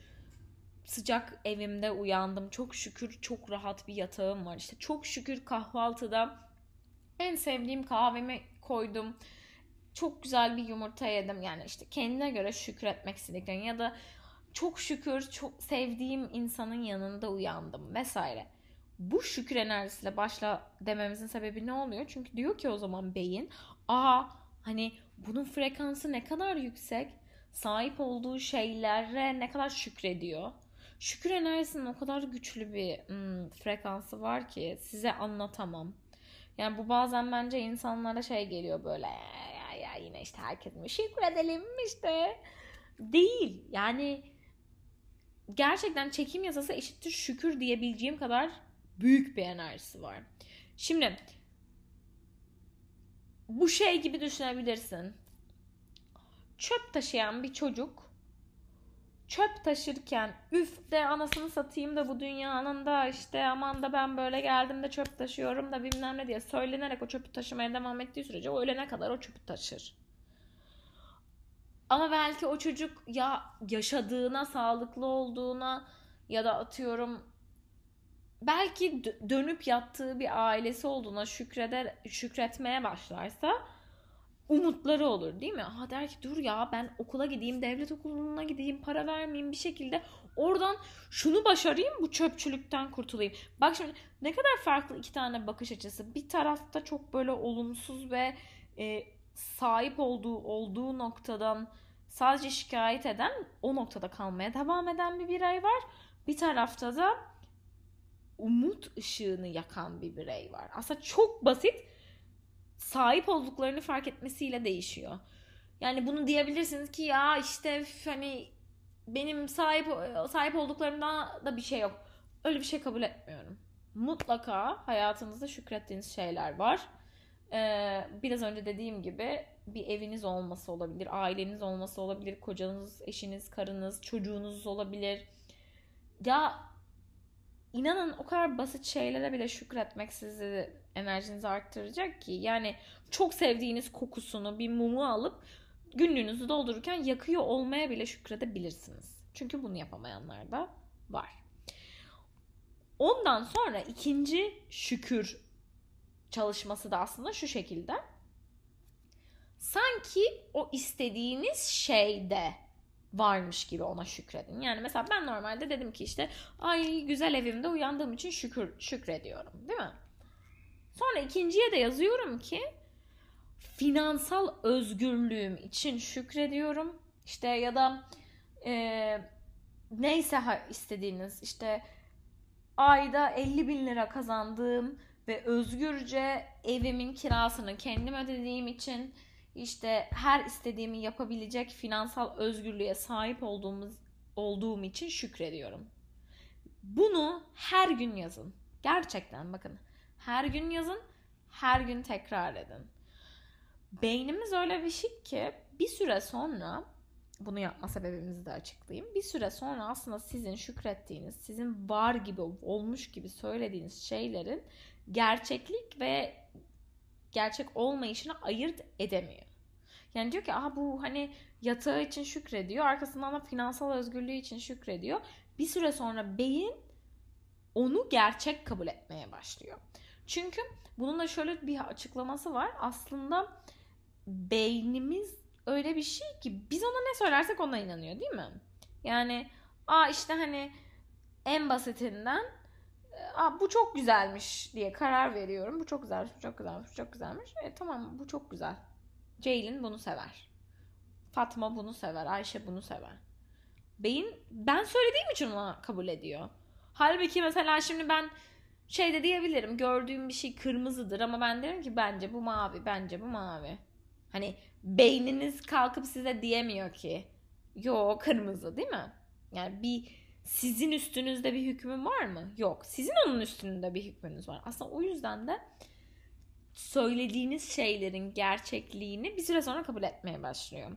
sıcak evimde uyandım. Çok şükür çok rahat bir yatağım var. İşte çok şükür kahvaltıda en sevdiğim kahvemi koydum. Çok güzel bir yumurta yedim. Yani işte kendine göre şükretmek istediklerin ya da çok şükür çok sevdiğim insanın yanında uyandım vesaire. Bu şükür enerjisiyle başla dememizin sebebi ne oluyor? Çünkü diyor ki o zaman beyin, aa hani bunun frekansı ne kadar yüksek, sahip olduğu şeylere ne kadar şükrediyor. Şükür enerjisinin o kadar güçlü bir hmm, frekansı var ki size anlatamam. Yani bu bazen bence insanlara şey geliyor böyle ya, ya yine işte herkes şükür edelim işte. Değil. Yani gerçekten çekim yasası eşittir şükür diyebileceğim kadar büyük bir enerjisi var. Şimdi bu şey gibi düşünebilirsin. Çöp taşıyan bir çocuk çöp taşırken üf de anasını satayım da bu dünyanın da işte aman da ben böyle geldim de çöp taşıyorum da bilmem ne diye söylenerek o çöpü taşımaya devam ettiği sürece o ölene kadar o çöpü taşır. Ama belki o çocuk ya yaşadığına, sağlıklı olduğuna ya da atıyorum belki dönüp yattığı bir ailesi olduğuna şükreder şükretmeye başlarsa umutları olur değil mi? Ha der ki dur ya ben okula gideyim, devlet okuluna gideyim, para vermeyeyim bir şekilde oradan şunu başarayım bu çöpçülükten kurtulayım. Bak şimdi ne kadar farklı iki tane bakış açısı. Bir tarafta çok böyle olumsuz ve e, sahip olduğu olduğu noktadan sadece şikayet eden o noktada kalmaya devam eden bir birey var. Bir tarafta da umut ışığını yakan bir birey var. Aslında çok basit sahip olduklarını fark etmesiyle değişiyor. Yani bunu diyebilirsiniz ki ya işte hani benim sahip sahip olduklarımda da bir şey yok. Öyle bir şey kabul etmiyorum. Mutlaka hayatınızda şükrettiğiniz şeyler var. Ee, biraz önce dediğim gibi bir eviniz olması olabilir, aileniz olması olabilir, kocanız, eşiniz, karınız, çocuğunuz olabilir. Ya inanın o kadar basit şeylere bile şükretmek sizi enerjinizi arttıracak ki. Yani çok sevdiğiniz kokusunu bir mumu alıp günlüğünüzü doldururken yakıyor olmaya bile şükredebilirsiniz. Çünkü bunu yapamayanlar da var. Ondan sonra ikinci şükür çalışması da aslında şu şekilde. Sanki o istediğiniz şeyde varmış gibi ona şükredin. Yani mesela ben normalde dedim ki işte ay güzel evimde uyandığım için şükür şükrediyorum değil mi? Sonra ikinciye de yazıyorum ki finansal özgürlüğüm için şükrediyorum. İşte ya da e, neyse istediğiniz işte ayda 50 bin lira kazandığım ve özgürce evimin kirasını kendim ödediğim için işte her istediğimi yapabilecek finansal özgürlüğe sahip olduğumuz olduğum için şükrediyorum. Bunu her gün yazın. Gerçekten bakın. Her gün yazın, her gün tekrar edin. Beynimiz öyle bir şey ki bir süre sonra bunu yapma sebebimizi de açıklayayım. Bir süre sonra aslında sizin şükrettiğiniz, sizin var gibi olmuş gibi söylediğiniz şeylerin gerçeklik ve gerçek olmayışını ayırt edemiyor. Yani diyor ki aha bu hani yatağı için şükrediyor. Arkasından da finansal özgürlüğü için şükrediyor. Bir süre sonra beyin onu gerçek kabul etmeye başlıyor. Çünkü bunun da şöyle bir açıklaması var. Aslında beynimiz öyle bir şey ki biz ona ne söylersek ona inanıyor değil mi? Yani aa işte hani en basitinden aa bu çok güzelmiş diye karar veriyorum. Bu çok güzelmiş, bu çok güzelmiş, bu çok güzelmiş. E tamam bu çok güzel. Ceylin bunu sever. Fatma bunu sever, Ayşe bunu sever. Beyin ben söylediğim için ona kabul ediyor. Halbuki mesela şimdi ben şey de diyebilirim. Gördüğüm bir şey kırmızıdır ama ben derim ki bence bu mavi, bence bu mavi. Hani beyniniz kalkıp size diyemiyor ki yo kırmızı değil mi? Yani bir sizin üstünüzde bir hükmü var mı? Yok. Sizin onun üstünde bir hükmünüz var. Aslında o yüzden de söylediğiniz şeylerin gerçekliğini bir süre sonra kabul etmeye başlıyor.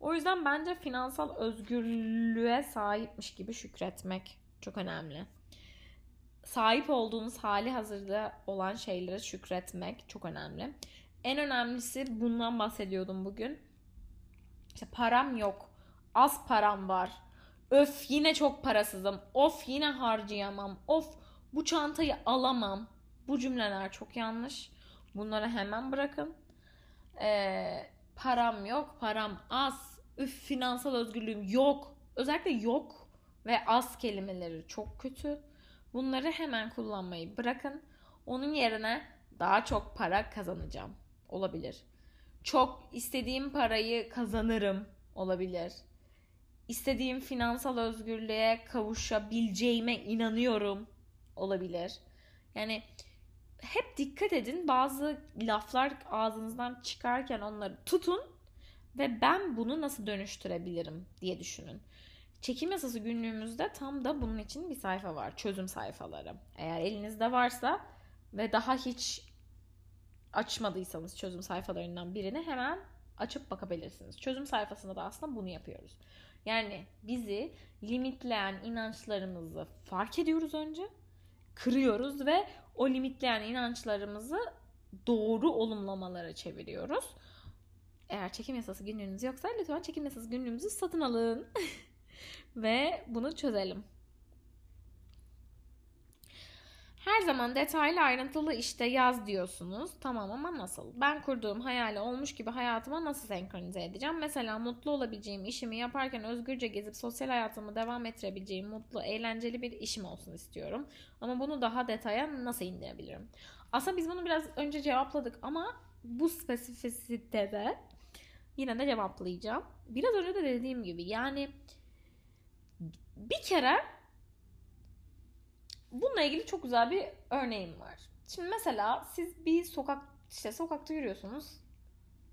O yüzden bence finansal özgürlüğe sahipmiş gibi şükretmek çok önemli. Sahip olduğunuz hali hazırda olan şeylere şükretmek çok önemli. En önemlisi bundan bahsediyordum bugün. İşte param yok. Az param var. Öf yine çok parasızım. Of yine harcayamam. Of bu çantayı alamam. Bu cümleler çok yanlış. Bunları hemen bırakın. Ee, param yok, param az. Üf finansal özgürlüğüm yok. Özellikle yok ve az kelimeleri çok kötü. Bunları hemen kullanmayı bırakın. Onun yerine daha çok para kazanacağım olabilir. Çok istediğim parayı kazanırım olabilir. İstediğim finansal özgürlüğe kavuşabileceğime inanıyorum olabilir. Yani hep dikkat edin bazı laflar ağzınızdan çıkarken onları tutun ve ben bunu nasıl dönüştürebilirim diye düşünün. Çekim yasası günlüğümüzde tam da bunun için bir sayfa var. Çözüm sayfaları. Eğer elinizde varsa ve daha hiç açmadıysanız çözüm sayfalarından birini hemen açıp bakabilirsiniz. Çözüm sayfasında da aslında bunu yapıyoruz. Yani bizi limitleyen inançlarımızı fark ediyoruz önce. Kırıyoruz ve o limitleyen inançlarımızı doğru olumlamalara çeviriyoruz. Eğer çekim yasası günlüğünüz yoksa lütfen çekim yasası günlüğümüzü satın alın. [LAUGHS] ve bunu çözelim. Her zaman detaylı ayrıntılı işte yaz diyorsunuz. Tamam ama nasıl? Ben kurduğum hayali olmuş gibi hayatıma nasıl senkronize edeceğim? Mesela mutlu olabileceğim işimi yaparken özgürce gezip sosyal hayatımı devam ettirebileceğim mutlu, eğlenceli bir işim olsun istiyorum. Ama bunu daha detaya nasıl indirebilirim? Aslında biz bunu biraz önce cevapladık ama bu spesifisitede yine de cevaplayacağım. Biraz önce de dediğim gibi yani bir kere bununla ilgili çok güzel bir örneğim var. Şimdi mesela siz bir sokak işte sokakta yürüyorsunuz.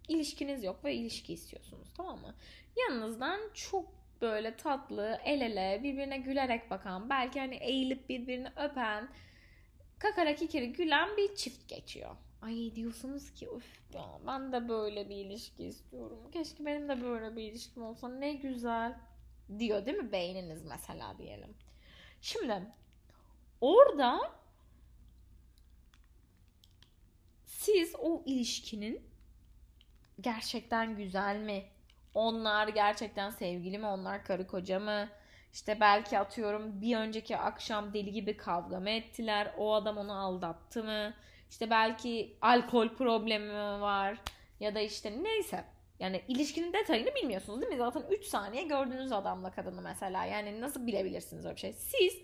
ilişkiniz yok ve ilişki istiyorsunuz tamam mı? Yanınızdan çok böyle tatlı, el ele, birbirine gülerek bakan, belki hani eğilip birbirini öpen, kakara kikiri gülen bir çift geçiyor. Ay diyorsunuz ki üf ya ben de böyle bir ilişki istiyorum. Keşke benim de böyle bir ilişkim olsa ne güzel diyor değil mi beyniniz mesela diyelim. Şimdi orada siz o ilişkinin gerçekten güzel mi? Onlar gerçekten sevgili mi? Onlar karı koca mı? İşte belki atıyorum bir önceki akşam deli gibi kavga mı ettiler? O adam onu aldattı mı? İşte belki alkol problemi var ya da işte neyse. Yani ilişkinin detayını bilmiyorsunuz değil mi? Zaten 3 saniye gördüğünüz adamla kadını mesela. Yani nasıl bilebilirsiniz öyle bir şey? Siz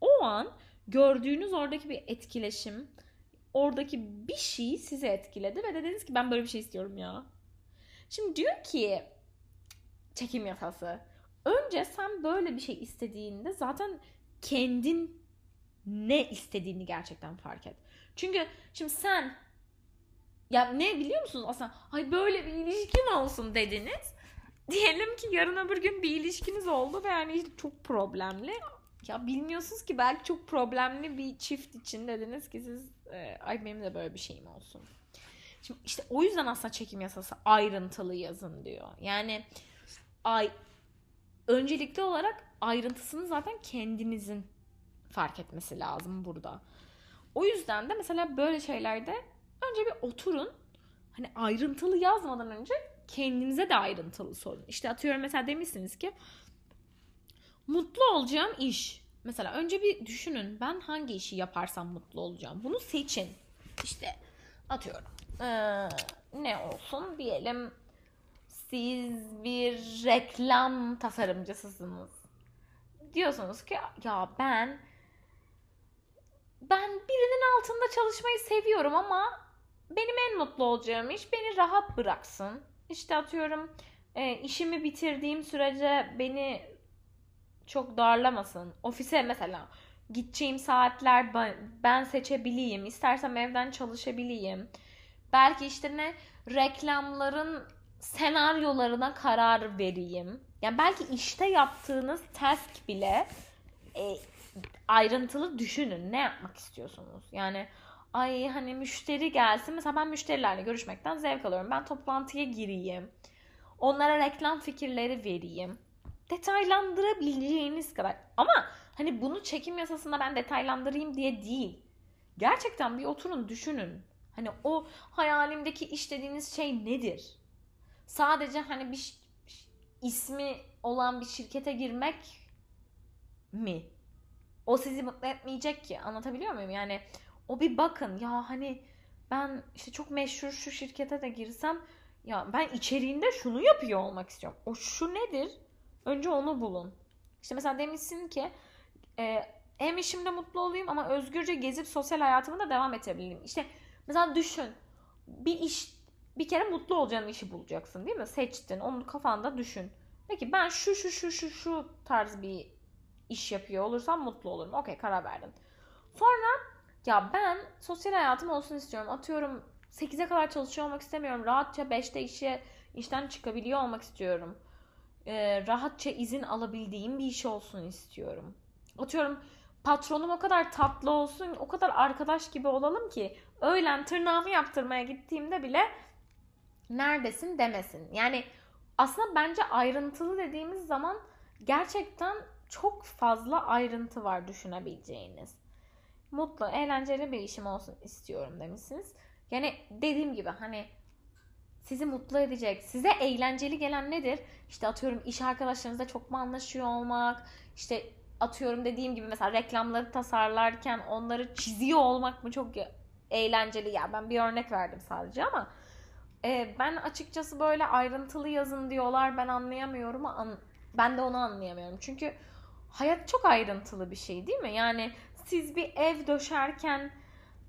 o an gördüğünüz oradaki bir etkileşim, oradaki bir şey sizi etkiledi ve dediniz ki ben böyle bir şey istiyorum ya. Şimdi diyor ki çekim yasası. Önce sen böyle bir şey istediğinde zaten kendin ne istediğini gerçekten fark et. Çünkü şimdi sen ya ne biliyor musunuz aslında ay böyle bir ilişkin olsun dediniz. Diyelim ki yarın öbür gün bir ilişkiniz oldu ve yani çok problemli. Ya bilmiyorsunuz ki belki çok problemli bir çift için dediniz ki siz e, ay benim de böyle bir şeyim olsun. Şimdi işte o yüzden aslında çekim yasası ayrıntılı yazın diyor. Yani ay öncelikli olarak ayrıntısını zaten kendinizin fark etmesi lazım burada. O yüzden de mesela böyle şeylerde önce bir oturun. Hani ayrıntılı yazmadan önce kendinize de ayrıntılı sorun. İşte atıyorum mesela demişsiniz ki mutlu olacağım iş. Mesela önce bir düşünün ben hangi işi yaparsam mutlu olacağım. Bunu seçin. işte atıyorum ee, ne olsun diyelim siz bir reklam tasarımcısısınız. Diyorsunuz ki ya ben ben birinin altında çalışmayı seviyorum ama benim en mutlu olacağım iş beni rahat bıraksın. İşte atıyorum e, işimi bitirdiğim sürece beni çok darlamasın. Ofise mesela gideceğim saatler ben seçebileyim. İstersem evden çalışabileyim. Belki işte ne reklamların senaryolarına karar vereyim. Yani belki işte yaptığınız task bile e, ayrıntılı düşünün. Ne yapmak istiyorsunuz? Yani ay hani müşteri gelsin. Mesela ben müşterilerle görüşmekten zevk alıyorum. Ben toplantıya gireyim. Onlara reklam fikirleri vereyim. Detaylandırabileceğiniz kadar. Ama hani bunu çekim yasasında ben detaylandırayım diye değil. Gerçekten bir oturun düşünün. Hani o hayalimdeki iş dediğiniz şey nedir? Sadece hani bir ismi olan bir şirkete girmek mi? O sizi mutlu etmeyecek ki. Anlatabiliyor muyum? Yani o bir bakın ya hani ben işte çok meşhur şu şirkete de girsem ya ben içeriğinde şunu yapıyor olmak istiyorum. O şu nedir? Önce onu bulun. İşte mesela demişsin ki e, hem işimde mutlu olayım ama özgürce gezip sosyal hayatımı da devam edebileyim. İşte mesela düşün. Bir iş bir kere mutlu olacağın işi bulacaksın değil mi? Seçtin. Onu kafanda düşün. Peki ben şu şu şu şu şu tarz bir iş yapıyor olursam mutlu olurum. Okey karar verdin. Sonra ya ben sosyal hayatım olsun istiyorum. Atıyorum 8'e kadar çalışıyor olmak istemiyorum. Rahatça 5'te işe işten çıkabiliyor olmak istiyorum. Ee, rahatça izin alabildiğim bir iş olsun istiyorum. Atıyorum patronum o kadar tatlı olsun, o kadar arkadaş gibi olalım ki öğlen tırnağımı yaptırmaya gittiğimde bile neredesin demesin. Yani aslında bence ayrıntılı dediğimiz zaman gerçekten çok fazla ayrıntı var düşünebileceğiniz. Mutlu, eğlenceli bir işim olsun istiyorum demişsiniz. Yani dediğim gibi hani sizi mutlu edecek, size eğlenceli gelen nedir? İşte atıyorum iş arkadaşlarınızla çok mu anlaşıyor olmak, işte atıyorum dediğim gibi mesela reklamları tasarlarken onları çiziyor olmak mı çok eğlenceli. Ya ben bir örnek verdim sadece ama e, ben açıkçası böyle ayrıntılı yazın diyorlar ben anlayamıyorum an, ben de onu anlayamıyorum. Çünkü hayat çok ayrıntılı bir şey değil mi? Yani siz bir ev döşerken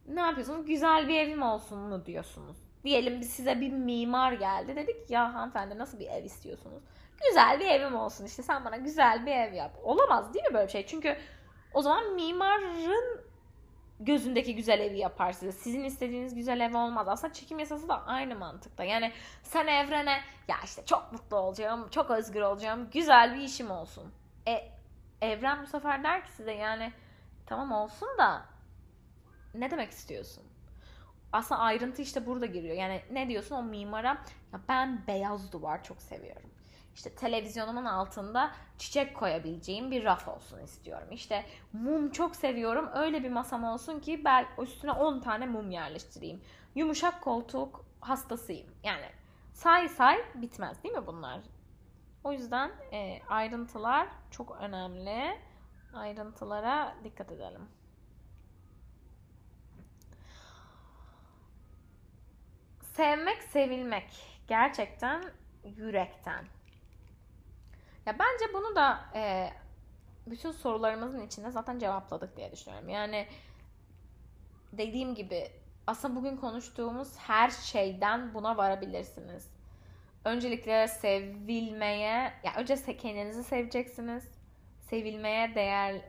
ne yapıyorsunuz? Güzel bir evim olsun mu diyorsunuz. Diyelim size bir mimar geldi. Dedik ya hanımefendi nasıl bir ev istiyorsunuz? Güzel bir evim olsun işte sen bana güzel bir ev yap. Olamaz değil mi böyle bir şey? Çünkü o zaman mimarın gözündeki güzel evi yapar size. Sizin istediğiniz güzel ev olmaz. Aslında çekim yasası da aynı mantıkta. Yani sen evrene ya işte çok mutlu olacağım, çok özgür olacağım, güzel bir işim olsun. E evren bu sefer der ki size yani tamam olsun da ne demek istiyorsun? Aslında ayrıntı işte burada giriyor. Yani ne diyorsun o mimara? Ya ben beyaz duvar çok seviyorum işte televizyonumun altında çiçek koyabileceğim bir raf olsun istiyorum. İşte mum çok seviyorum. Öyle bir masam olsun ki ben üstüne 10 tane mum yerleştireyim. Yumuşak koltuk hastasıyım. Yani say say bitmez değil mi bunlar? O yüzden e, ayrıntılar çok önemli. Ayrıntılara dikkat edelim. Sevmek, sevilmek gerçekten yürekten. Ya bence bunu da e, bütün sorularımızın içinde zaten cevapladık diye düşünüyorum. Yani dediğim gibi aslında bugün konuştuğumuz her şeyden buna varabilirsiniz. Öncelikle sevilmeye, ya önce kendinizi seveceksiniz. Sevilmeye değer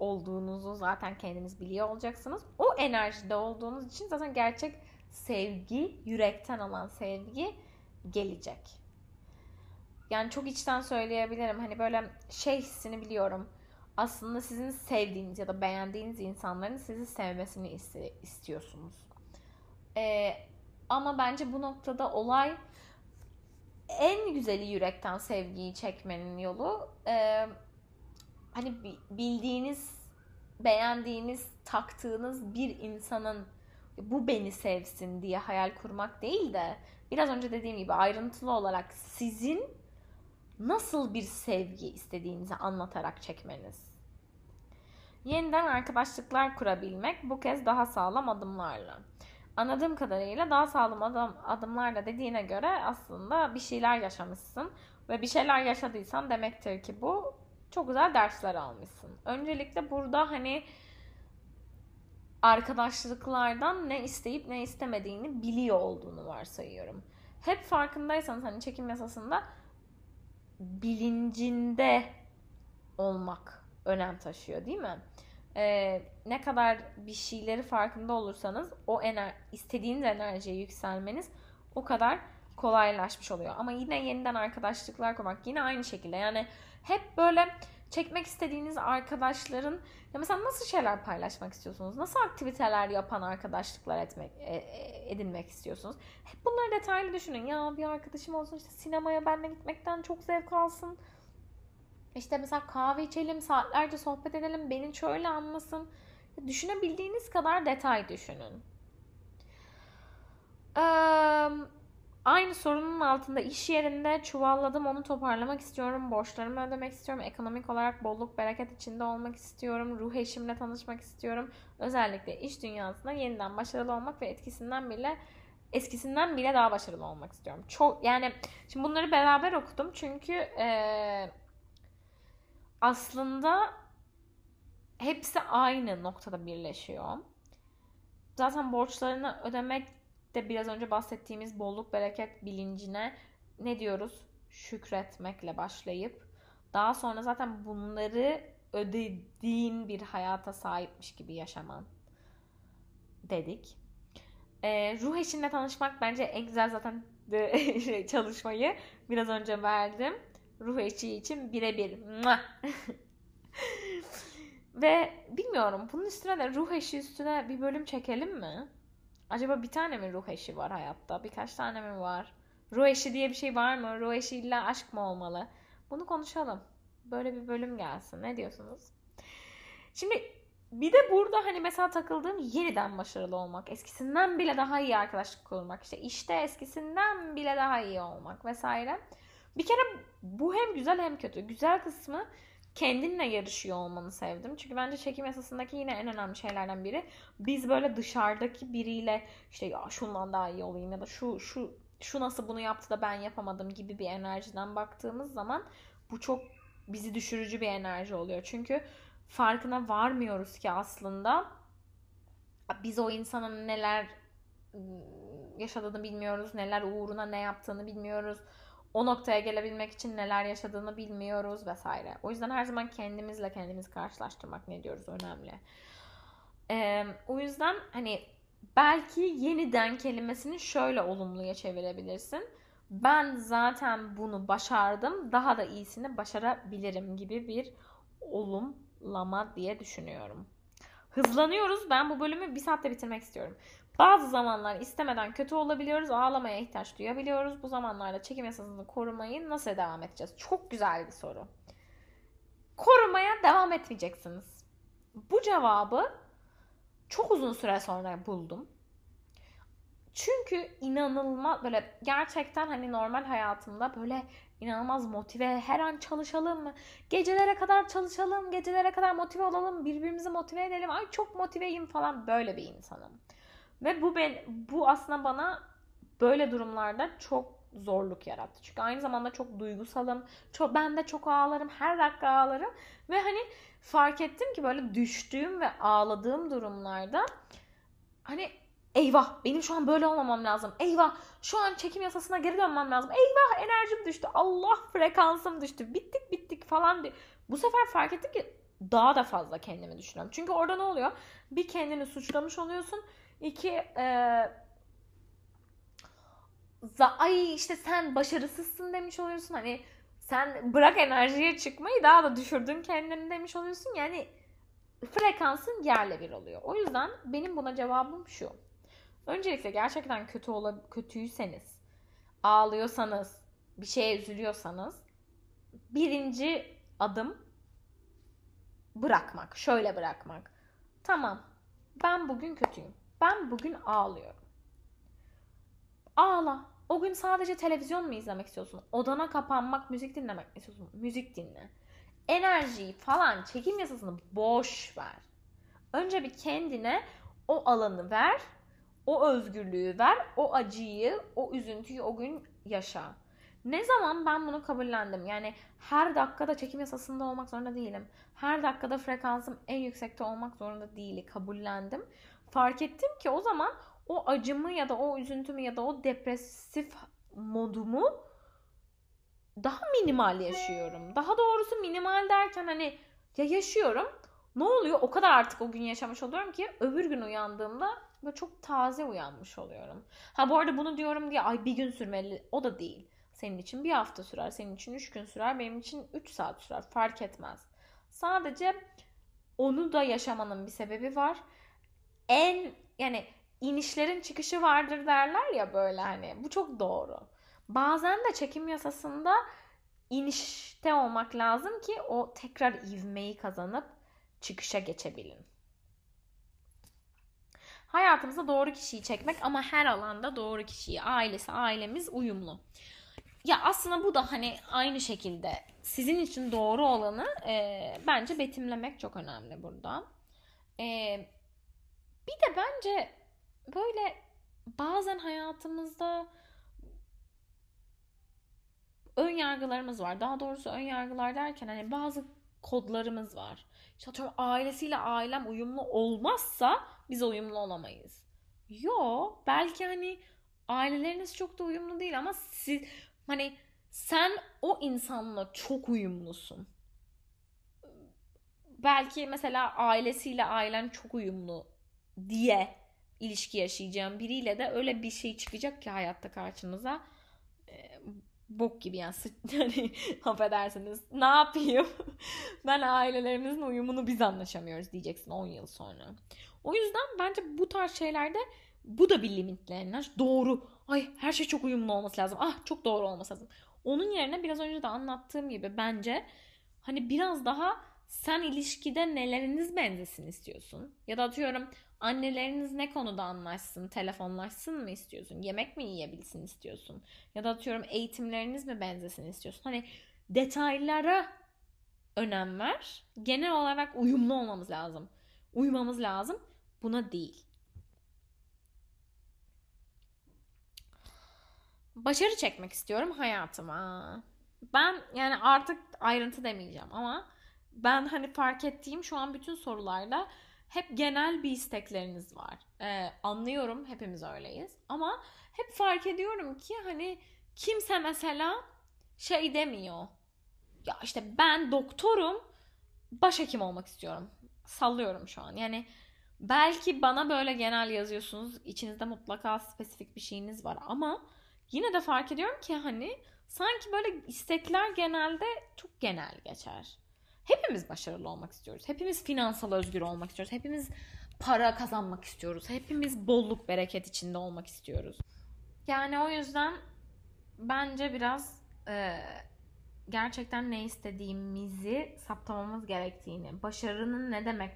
olduğunuzu zaten kendiniz biliyor olacaksınız. O enerjide olduğunuz için zaten gerçek sevgi, yürekten olan sevgi gelecek yani çok içten söyleyebilirim. Hani böyle şey hissini biliyorum. Aslında sizin sevdiğiniz ya da beğendiğiniz insanların sizi sevmesini istiyorsunuz. Ee, ama bence bu noktada olay en güzeli yürekten sevgiyi çekmenin yolu e, hani bildiğiniz, beğendiğiniz, taktığınız bir insanın bu beni sevsin diye hayal kurmak değil de biraz önce dediğim gibi ayrıntılı olarak sizin nasıl bir sevgi istediğinizi anlatarak çekmeniz. Yeniden arkadaşlıklar kurabilmek bu kez daha sağlam adımlarla. anladığım kadarıyla daha sağlam adım, adımlarla dediğine göre aslında bir şeyler yaşamışsın. Ve bir şeyler yaşadıysan demektir ki bu çok güzel dersler almışsın. Öncelikle burada hani arkadaşlıklardan ne isteyip ne istemediğini biliyor olduğunu varsayıyorum. Hep farkındaysanız hani çekim yasasında bilincinde olmak önem taşıyor değil mi? Ee, ne kadar bir şeyleri farkında olursanız o ener istediğiniz enerjiye yükselmeniz o kadar kolaylaşmış oluyor. Ama yine yeniden arkadaşlıklar kurmak yine aynı şekilde. Yani hep böyle çekmek istediğiniz arkadaşların ya mesela nasıl şeyler paylaşmak istiyorsunuz? Nasıl aktiviteler yapan arkadaşlıklar etmek e, e, edinmek istiyorsunuz? Hep bunları detaylı düşünün. Ya bir arkadaşım olsun işte sinemaya benle gitmekten çok zevk alsın. İşte mesela kahve içelim, saatlerce sohbet edelim, beni şöyle anlasın. Düşünebildiğiniz kadar detay düşünün. Ee, Aynı sorunun altında iş yerinde çuvalladım onu toparlamak istiyorum. Borçlarımı ödemek istiyorum. Ekonomik olarak bolluk bereket içinde olmak istiyorum. Ruh eşimle tanışmak istiyorum. Özellikle iş dünyasında yeniden başarılı olmak ve etkisinden bile eskisinden bile daha başarılı olmak istiyorum. Çok yani şimdi bunları beraber okudum çünkü ee, aslında hepsi aynı noktada birleşiyor. Zaten borçlarını ödemek de biraz önce bahsettiğimiz bolluk bereket bilincine ne diyoruz? Şükretmekle başlayıp daha sonra zaten bunları ödediğin bir hayata sahipmiş gibi yaşaman dedik. Ee, ruh eşinle tanışmak bence en güzel zaten [LAUGHS] şey, çalışmayı biraz önce verdim. Ruh eşi için birebir. [LAUGHS] Ve bilmiyorum bunun üstüne de ruh eşi üstüne bir bölüm çekelim mi? Acaba bir tane mi ruh eşi var hayatta? Birkaç tane mi var? Ruh eşi diye bir şey var mı? Ruh eşi illa aşk mı olmalı? Bunu konuşalım. Böyle bir bölüm gelsin. Ne diyorsunuz? Şimdi bir de burada hani mesela takıldığım yeniden başarılı olmak, eskisinden bile daha iyi arkadaşlık kurmak, işte işte eskisinden bile daha iyi olmak vesaire. Bir kere bu hem güzel hem kötü. Güzel kısmı kendinle yarışıyor olmanı sevdim. Çünkü bence çekim yasasındaki yine en önemli şeylerden biri biz böyle dışarıdaki biriyle işte ya şundan daha iyi olayım ya da şu şu şu nasıl bunu yaptı da ben yapamadım gibi bir enerjiden baktığımız zaman bu çok bizi düşürücü bir enerji oluyor. Çünkü farkına varmıyoruz ki aslında biz o insanın neler ıı, yaşadığını bilmiyoruz, neler uğruna ne yaptığını bilmiyoruz o noktaya gelebilmek için neler yaşadığını bilmiyoruz vesaire. O yüzden her zaman kendimizle kendimizi karşılaştırmak ne diyoruz önemli. Ee, o yüzden hani belki yeniden kelimesini şöyle olumluya çevirebilirsin. Ben zaten bunu başardım. Daha da iyisini başarabilirim gibi bir olumlama diye düşünüyorum. Hızlanıyoruz. Ben bu bölümü bir saatte bitirmek istiyorum. Bazı zamanlar istemeden kötü olabiliyoruz. Ağlamaya ihtiyaç duyabiliyoruz. Bu zamanlarda çekim yasasını korumayı nasıl devam edeceğiz? Çok güzel bir soru. Korumaya devam etmeyeceksiniz. Bu cevabı çok uzun süre sonra buldum. Çünkü inanılmaz böyle gerçekten hani normal hayatımda böyle inanılmaz motive her an çalışalım mı? Gecelere kadar çalışalım, gecelere kadar motive olalım, birbirimizi motive edelim. Ay çok motiveyim falan böyle bir insanım. Ve bu ben bu aslında bana böyle durumlarda çok zorluk yarattı. Çünkü aynı zamanda çok duygusalım. Çok ben de çok ağlarım. Her dakika ağlarım ve hani fark ettim ki böyle düştüğüm ve ağladığım durumlarda hani eyvah benim şu an böyle olmamam lazım. Eyvah şu an çekim yasasına geri dönmem lazım. Eyvah enerjim düştü. Allah frekansım düştü. Bittik bittik falan. Bu sefer fark ettim ki daha da fazla kendimi düşünüyorum. Çünkü orada ne oluyor? Bir kendini suçlamış oluyorsun İki e, ay işte sen başarısızsın demiş oluyorsun. Hani sen bırak enerjiye çıkmayı daha da düşürdün kendini demiş oluyorsun. Yani frekansın yerle bir oluyor. O yüzden benim buna cevabım şu. Öncelikle gerçekten kötü ola kötüyseniz, ağlıyorsanız, bir şeye üzülüyorsanız birinci adım bırakmak. Şöyle bırakmak. Tamam. Ben bugün kötüyüm. Ben bugün ağlıyorum. Ağla. O gün sadece televizyon mu izlemek istiyorsun? Odana kapanmak, müzik dinlemek mi istiyorsun? Müzik dinle. Enerjiyi falan, çekim yasasını boş ver. Önce bir kendine o alanı ver. o özgürlüğü ver, o acıyı, o üzüntüyü o gün yaşa. Ne zaman ben bunu kabullendim? Yani her dakikada çekim yasasında olmak zorunda değilim. Her dakikada frekansım en yüksekte olmak zorunda değil. Kabullendim. Fark ettim ki o zaman o acımı ya da o üzüntümü ya da o depresif modumu daha minimal yaşıyorum. Daha doğrusu minimal derken hani ya yaşıyorum. Ne oluyor? O kadar artık o gün yaşamış oluyorum ki öbür gün uyandığımda böyle çok taze uyanmış oluyorum. Ha bu arada bunu diyorum diye ay bir gün sürmeli o da değil. Senin için bir hafta sürer, senin için üç gün sürer, benim için üç saat sürer. Fark etmez. Sadece onu da yaşamanın bir sebebi var. En yani inişlerin çıkışı vardır derler ya böyle hani. Bu çok doğru. Bazen de çekim yasasında inişte olmak lazım ki o tekrar ivmeyi kazanıp çıkışa geçebilin. Hayatımızda doğru kişiyi çekmek ama her alanda doğru kişiyi, ailesi, ailemiz uyumlu. Ya aslında bu da hani aynı şekilde sizin için doğru olanı e, bence betimlemek çok önemli burada. E, bir de bence böyle bazen hayatımızda ön yargılarımız var. Daha doğrusu ön yargılar derken hani bazı kodlarımız var. İşte atıyorum ailesiyle ailem uyumlu olmazsa biz uyumlu olamayız. Yo belki hani aileleriniz çok da uyumlu değil ama siz hani sen o insanla çok uyumlusun. Belki mesela ailesiyle ailen çok uyumlu diye ilişki yaşayacağım biriyle de öyle bir şey çıkacak ki hayatta karşınıza e, bok gibi yani [LAUGHS] hani affedersiniz ne yapayım [LAUGHS] ben ailelerimizin uyumunu biz anlaşamıyoruz diyeceksin 10 yıl sonra. O yüzden bence bu tarz şeylerde bu da bir limitlenir. Doğru. Ay her şey çok uyumlu olması lazım. Ah çok doğru olması lazım. Onun yerine biraz önce de anlattığım gibi bence hani biraz daha sen ilişkide neleriniz benzesin istiyorsun? Ya da atıyorum anneleriniz ne konuda anlaşsın, telefonlaşsın mı istiyorsun? Yemek mi yiyebilsin istiyorsun? Ya da atıyorum eğitimleriniz mi benzesin istiyorsun? Hani detaylara önem ver. Genel olarak uyumlu olmamız lazım. Uymamız lazım. Buna değil. Başarı çekmek istiyorum hayatıma. Ben yani artık ayrıntı demeyeceğim ama ben hani fark ettiğim şu an bütün sorularda hep genel bir istekleriniz var. Ee, anlıyorum hepimiz öyleyiz ama hep fark ediyorum ki hani kimse mesela şey demiyor. Ya işte ben doktorum başhekim olmak istiyorum. Sallıyorum şu an. Yani belki bana böyle genel yazıyorsunuz. İçinizde mutlaka spesifik bir şeyiniz var ama yine de fark ediyorum ki hani sanki böyle istekler genelde çok genel geçer. Hepimiz başarılı olmak istiyoruz. Hepimiz finansal özgür olmak istiyoruz. Hepimiz para kazanmak istiyoruz. Hepimiz bolluk bereket içinde olmak istiyoruz. Yani o yüzden bence biraz e, gerçekten ne istediğimizi saptamamız gerektiğini, başarının ne demek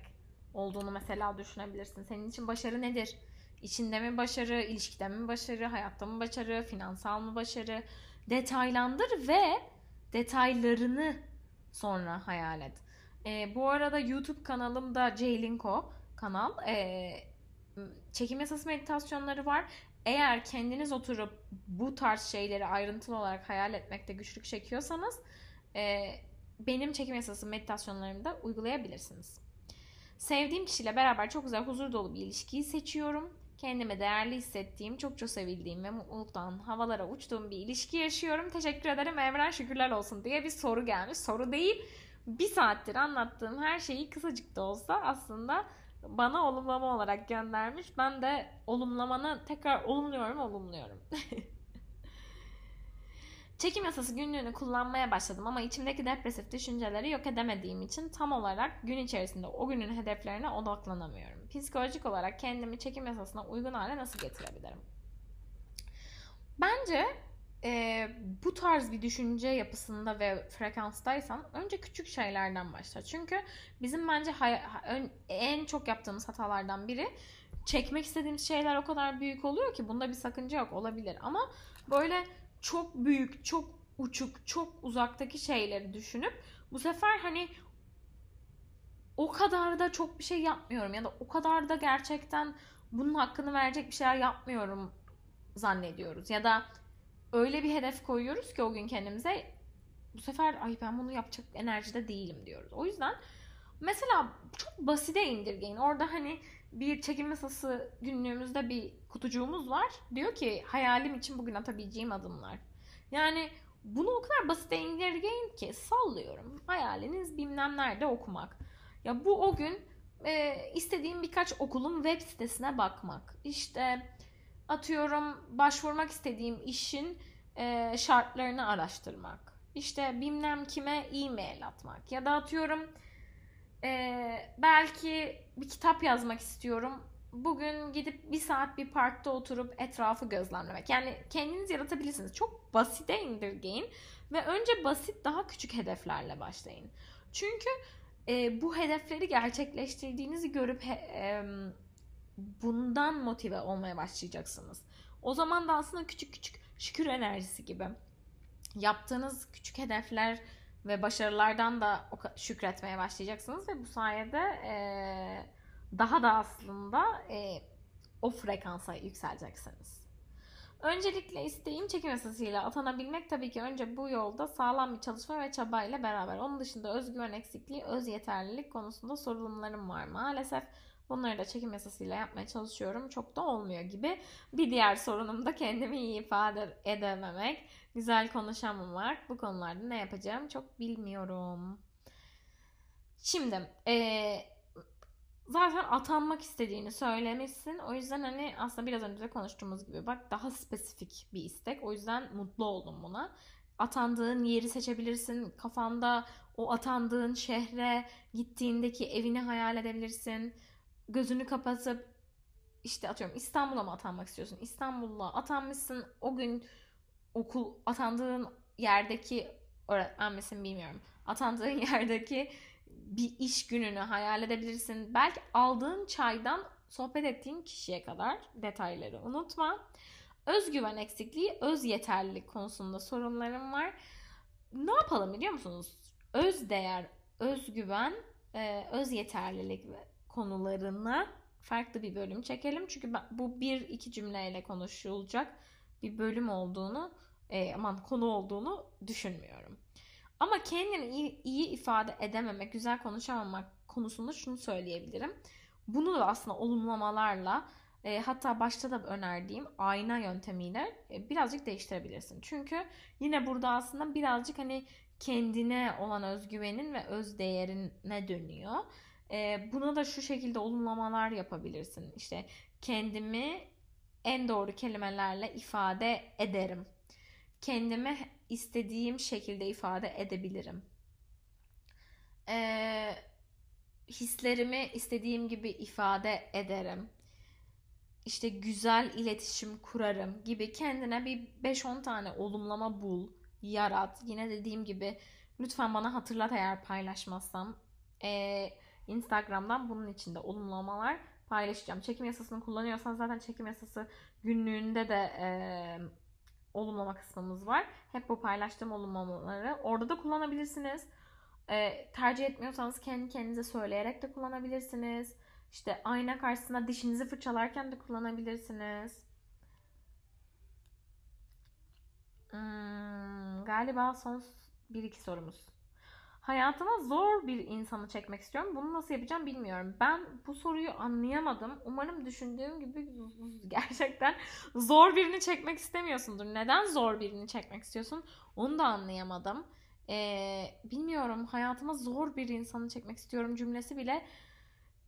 olduğunu mesela düşünebilirsin. Senin için başarı nedir? İçinde mi başarı, ilişkide mi başarı, hayatta mı başarı, finansal mı başarı? Detaylandır ve detaylarını sonra hayal et. E, bu arada YouTube kanalım da Ceylinko kanal. E, çekim yasası meditasyonları var. Eğer kendiniz oturup bu tarz şeyleri ayrıntılı olarak hayal etmekte güçlük çekiyorsanız e, benim çekim yasası meditasyonlarımı da uygulayabilirsiniz. Sevdiğim kişiyle beraber çok güzel huzur dolu bir ilişkiyi seçiyorum. Kendimi değerli hissettiğim, çokça sevildiğim ve mutluluktan havalara uçtuğum bir ilişki yaşıyorum. Teşekkür ederim evren şükürler olsun diye bir soru gelmiş. Soru değil, bir saattir anlattığım her şeyi kısacık da olsa aslında bana olumlama olarak göndermiş. Ben de olumlamanı tekrar olumluyorum, olumluyorum. [LAUGHS] Çekim yasası günlüğünü kullanmaya başladım ama içimdeki depresif düşünceleri yok edemediğim için tam olarak gün içerisinde o günün hedeflerine odaklanamıyorum. Psikolojik olarak kendimi çekim yasasına uygun hale nasıl getirebilirim? Bence e, bu tarz bir düşünce yapısında ve frekanstaysan önce küçük şeylerden başla. Çünkü bizim bence hay- en çok yaptığımız hatalardan biri çekmek istediğimiz şeyler o kadar büyük oluyor ki bunda bir sakınca yok olabilir ama böyle çok büyük, çok uçuk, çok uzaktaki şeyleri düşünüp bu sefer hani o kadar da çok bir şey yapmıyorum ya da o kadar da gerçekten bunun hakkını verecek bir şeyler yapmıyorum zannediyoruz. Ya da öyle bir hedef koyuyoruz ki o gün kendimize bu sefer ay ben bunu yapacak enerjide değilim diyoruz. O yüzden mesela çok basite indirgeyin. Orada hani bir çekim masası günlüğümüzde bir kutucuğumuz var. Diyor ki hayalim için bugün atabileceğim adımlar. Yani bunu o kadar basite indirgeyin ki sallıyorum. Hayaliniz bilmem nerede okumak. Ya bu o gün e, istediğim birkaç okulun web sitesine bakmak. İşte atıyorum başvurmak istediğim işin e, şartlarını araştırmak. İşte bilmem kime e-mail atmak. Ya da atıyorum e, belki bir kitap yazmak istiyorum. Bugün gidip bir saat bir parkta oturup etrafı gözlemlemek. Yani kendiniz yaratabilirsiniz. Çok basite indirgeyin ve önce basit daha küçük hedeflerle başlayın. Çünkü e, bu hedefleri gerçekleştirdiğinizi görüp he, e, bundan motive olmaya başlayacaksınız. O zaman da aslında küçük küçük şükür enerjisi gibi yaptığınız küçük hedefler ve başarılardan da şükretmeye başlayacaksınız ve bu sayede e, daha da aslında e, o frekansa yükseleceksiniz. Öncelikle isteğim çekim esasıyla atanabilmek tabii ki önce bu yolda sağlam bir çalışma ve çaba ile beraber. Onun dışında özgüven eksikliği, öz yeterlilik konusunda sorunlarım var maalesef. Bunları da çekim esasıyla yapmaya çalışıyorum. Çok da olmuyor gibi. Bir diğer sorunum da kendimi iyi ifade edememek. Güzel konuşamamak. Bu konularda ne yapacağım çok bilmiyorum. Şimdi ee, zaten atanmak istediğini söylemişsin. O yüzden hani aslında biraz önce konuştuğumuz gibi bak daha spesifik bir istek. O yüzden mutlu oldum buna. Atandığın yeri seçebilirsin. Kafanda o atandığın şehre gittiğindeki evini hayal edebilirsin. Gözünü kapatıp işte atıyorum İstanbul'a mı atanmak istiyorsun? İstanbul'a atanmışsın. O gün okul atandığın yerdeki öğretmen bilmiyorum. Atandığın [LAUGHS] yerdeki bir iş gününü hayal edebilirsin. Belki aldığın çaydan sohbet ettiğin kişiye kadar detayları unutma. Özgüven eksikliği, öz yeterlilik konusunda sorunlarım var. Ne yapalım biliyor musunuz? Öz değer, özgüven, e, öz yeterlilik konularına farklı bir bölüm çekelim. Çünkü bu bir iki cümleyle konuşulacak bir bölüm olduğunu, e, aman konu olduğunu düşünmüyorum. Ama kendini iyi, iyi ifade edememek, güzel konuşamamak konusunda şunu söyleyebilirim. Bunu da aslında olumlamalarla e, hatta başta da önerdiğim ayna yöntemiyle e, birazcık değiştirebilirsin. Çünkü yine burada aslında birazcık hani kendine olan özgüvenin ve öz değerine dönüyor. E, buna da şu şekilde olumlamalar yapabilirsin. İşte kendimi en doğru kelimelerle ifade ederim. Kendimi istediğim şekilde ifade edebilirim. Ee, hislerimi istediğim gibi ifade ederim. İşte güzel iletişim kurarım gibi kendine bir 5-10 tane olumlama bul, yarat. Yine dediğim gibi lütfen bana hatırlat eğer paylaşmazsam. Ee, Instagram'dan bunun içinde olumlamalar paylaşacağım. Çekim yasasını kullanıyorsan zaten çekim yasası günlüğünde de e, olumlama kısmımız var. Hep bu paylaştığım olumlamaları orada da kullanabilirsiniz. E, tercih etmiyorsanız kendi kendinize söyleyerek de kullanabilirsiniz. İşte ayna karşısında dişinizi fırçalarken de kullanabilirsiniz. Hmm, galiba son bir iki sorumuz. Hayatıma zor bir insanı çekmek istiyorum. Bunu nasıl yapacağım bilmiyorum. Ben bu soruyu anlayamadım. Umarım düşündüğüm gibi gerçekten zor birini çekmek istemiyorsundur. Neden zor birini çekmek istiyorsun? Onu da anlayamadım. Ee, bilmiyorum. Hayatıma zor bir insanı çekmek istiyorum cümlesi bile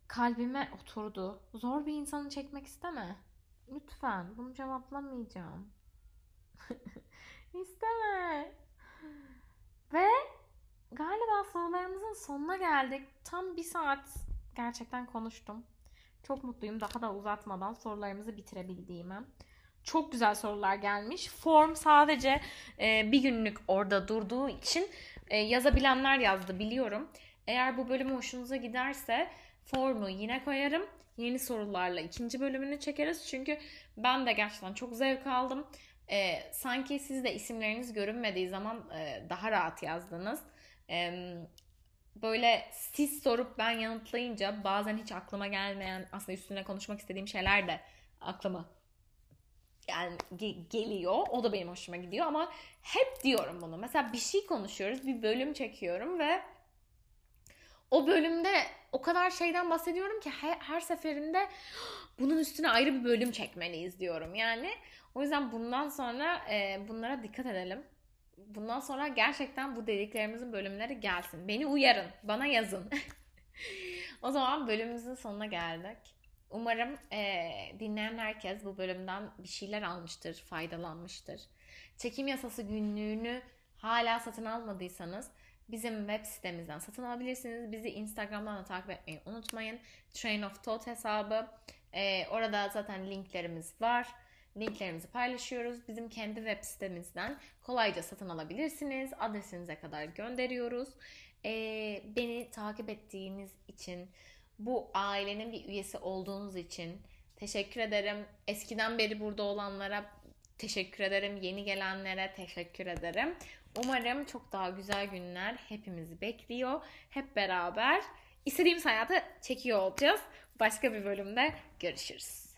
kalbime oturdu. Zor bir insanı çekmek isteme. Lütfen. Bunu cevaplamayacağım. [LAUGHS] İsteme. Ve galiba sorularımızın sonuna geldik. Tam bir saat gerçekten konuştum. Çok mutluyum daha da uzatmadan sorularımızı bitirebildiğime. Çok güzel sorular gelmiş. Form sadece e, bir günlük orada durduğu için e, yazabilenler yazdı biliyorum. Eğer bu bölüm hoşunuza giderse formu yine koyarım. Yeni sorularla ikinci bölümünü çekeriz. Çünkü ben de gerçekten çok zevk aldım. E, sanki siz de isimleriniz görünmediği zaman e, daha rahat yazdınız. Böyle siz sorup ben yanıtlayınca bazen hiç aklıma gelmeyen aslında üstüne konuşmak istediğim şeyler de aklıma yani ge- geliyor. O da benim hoşuma gidiyor ama hep diyorum bunu. Mesela bir şey konuşuyoruz, bir bölüm çekiyorum ve o bölümde o kadar şeyden bahsediyorum ki her, her seferinde bunun üstüne ayrı bir bölüm çekmeliyiz diyorum. Yani o yüzden bundan sonra e, bunlara dikkat edelim. Bundan sonra gerçekten bu dediklerimizin bölümleri gelsin. Beni uyarın, bana yazın. [LAUGHS] o zaman bölümümüzün sonuna geldik. Umarım e, dinleyen herkes bu bölümden bir şeyler almıştır, faydalanmıştır. Çekim yasası günlüğünü hala satın almadıysanız bizim web sitemizden satın alabilirsiniz. Bizi Instagram'dan da takip etmeyi unutmayın. Train of Thought hesabı. E, orada zaten linklerimiz var. Linklerimizi paylaşıyoruz. Bizim kendi web sitemizden kolayca satın alabilirsiniz. Adresinize kadar gönderiyoruz. E, beni takip ettiğiniz için bu ailenin bir üyesi olduğunuz için teşekkür ederim. Eskiden beri burada olanlara teşekkür ederim. Yeni gelenlere teşekkür ederim. Umarım çok daha güzel günler hepimizi bekliyor. Hep beraber istediğimiz hayatı çekiyor olacağız. Başka bir bölümde görüşürüz.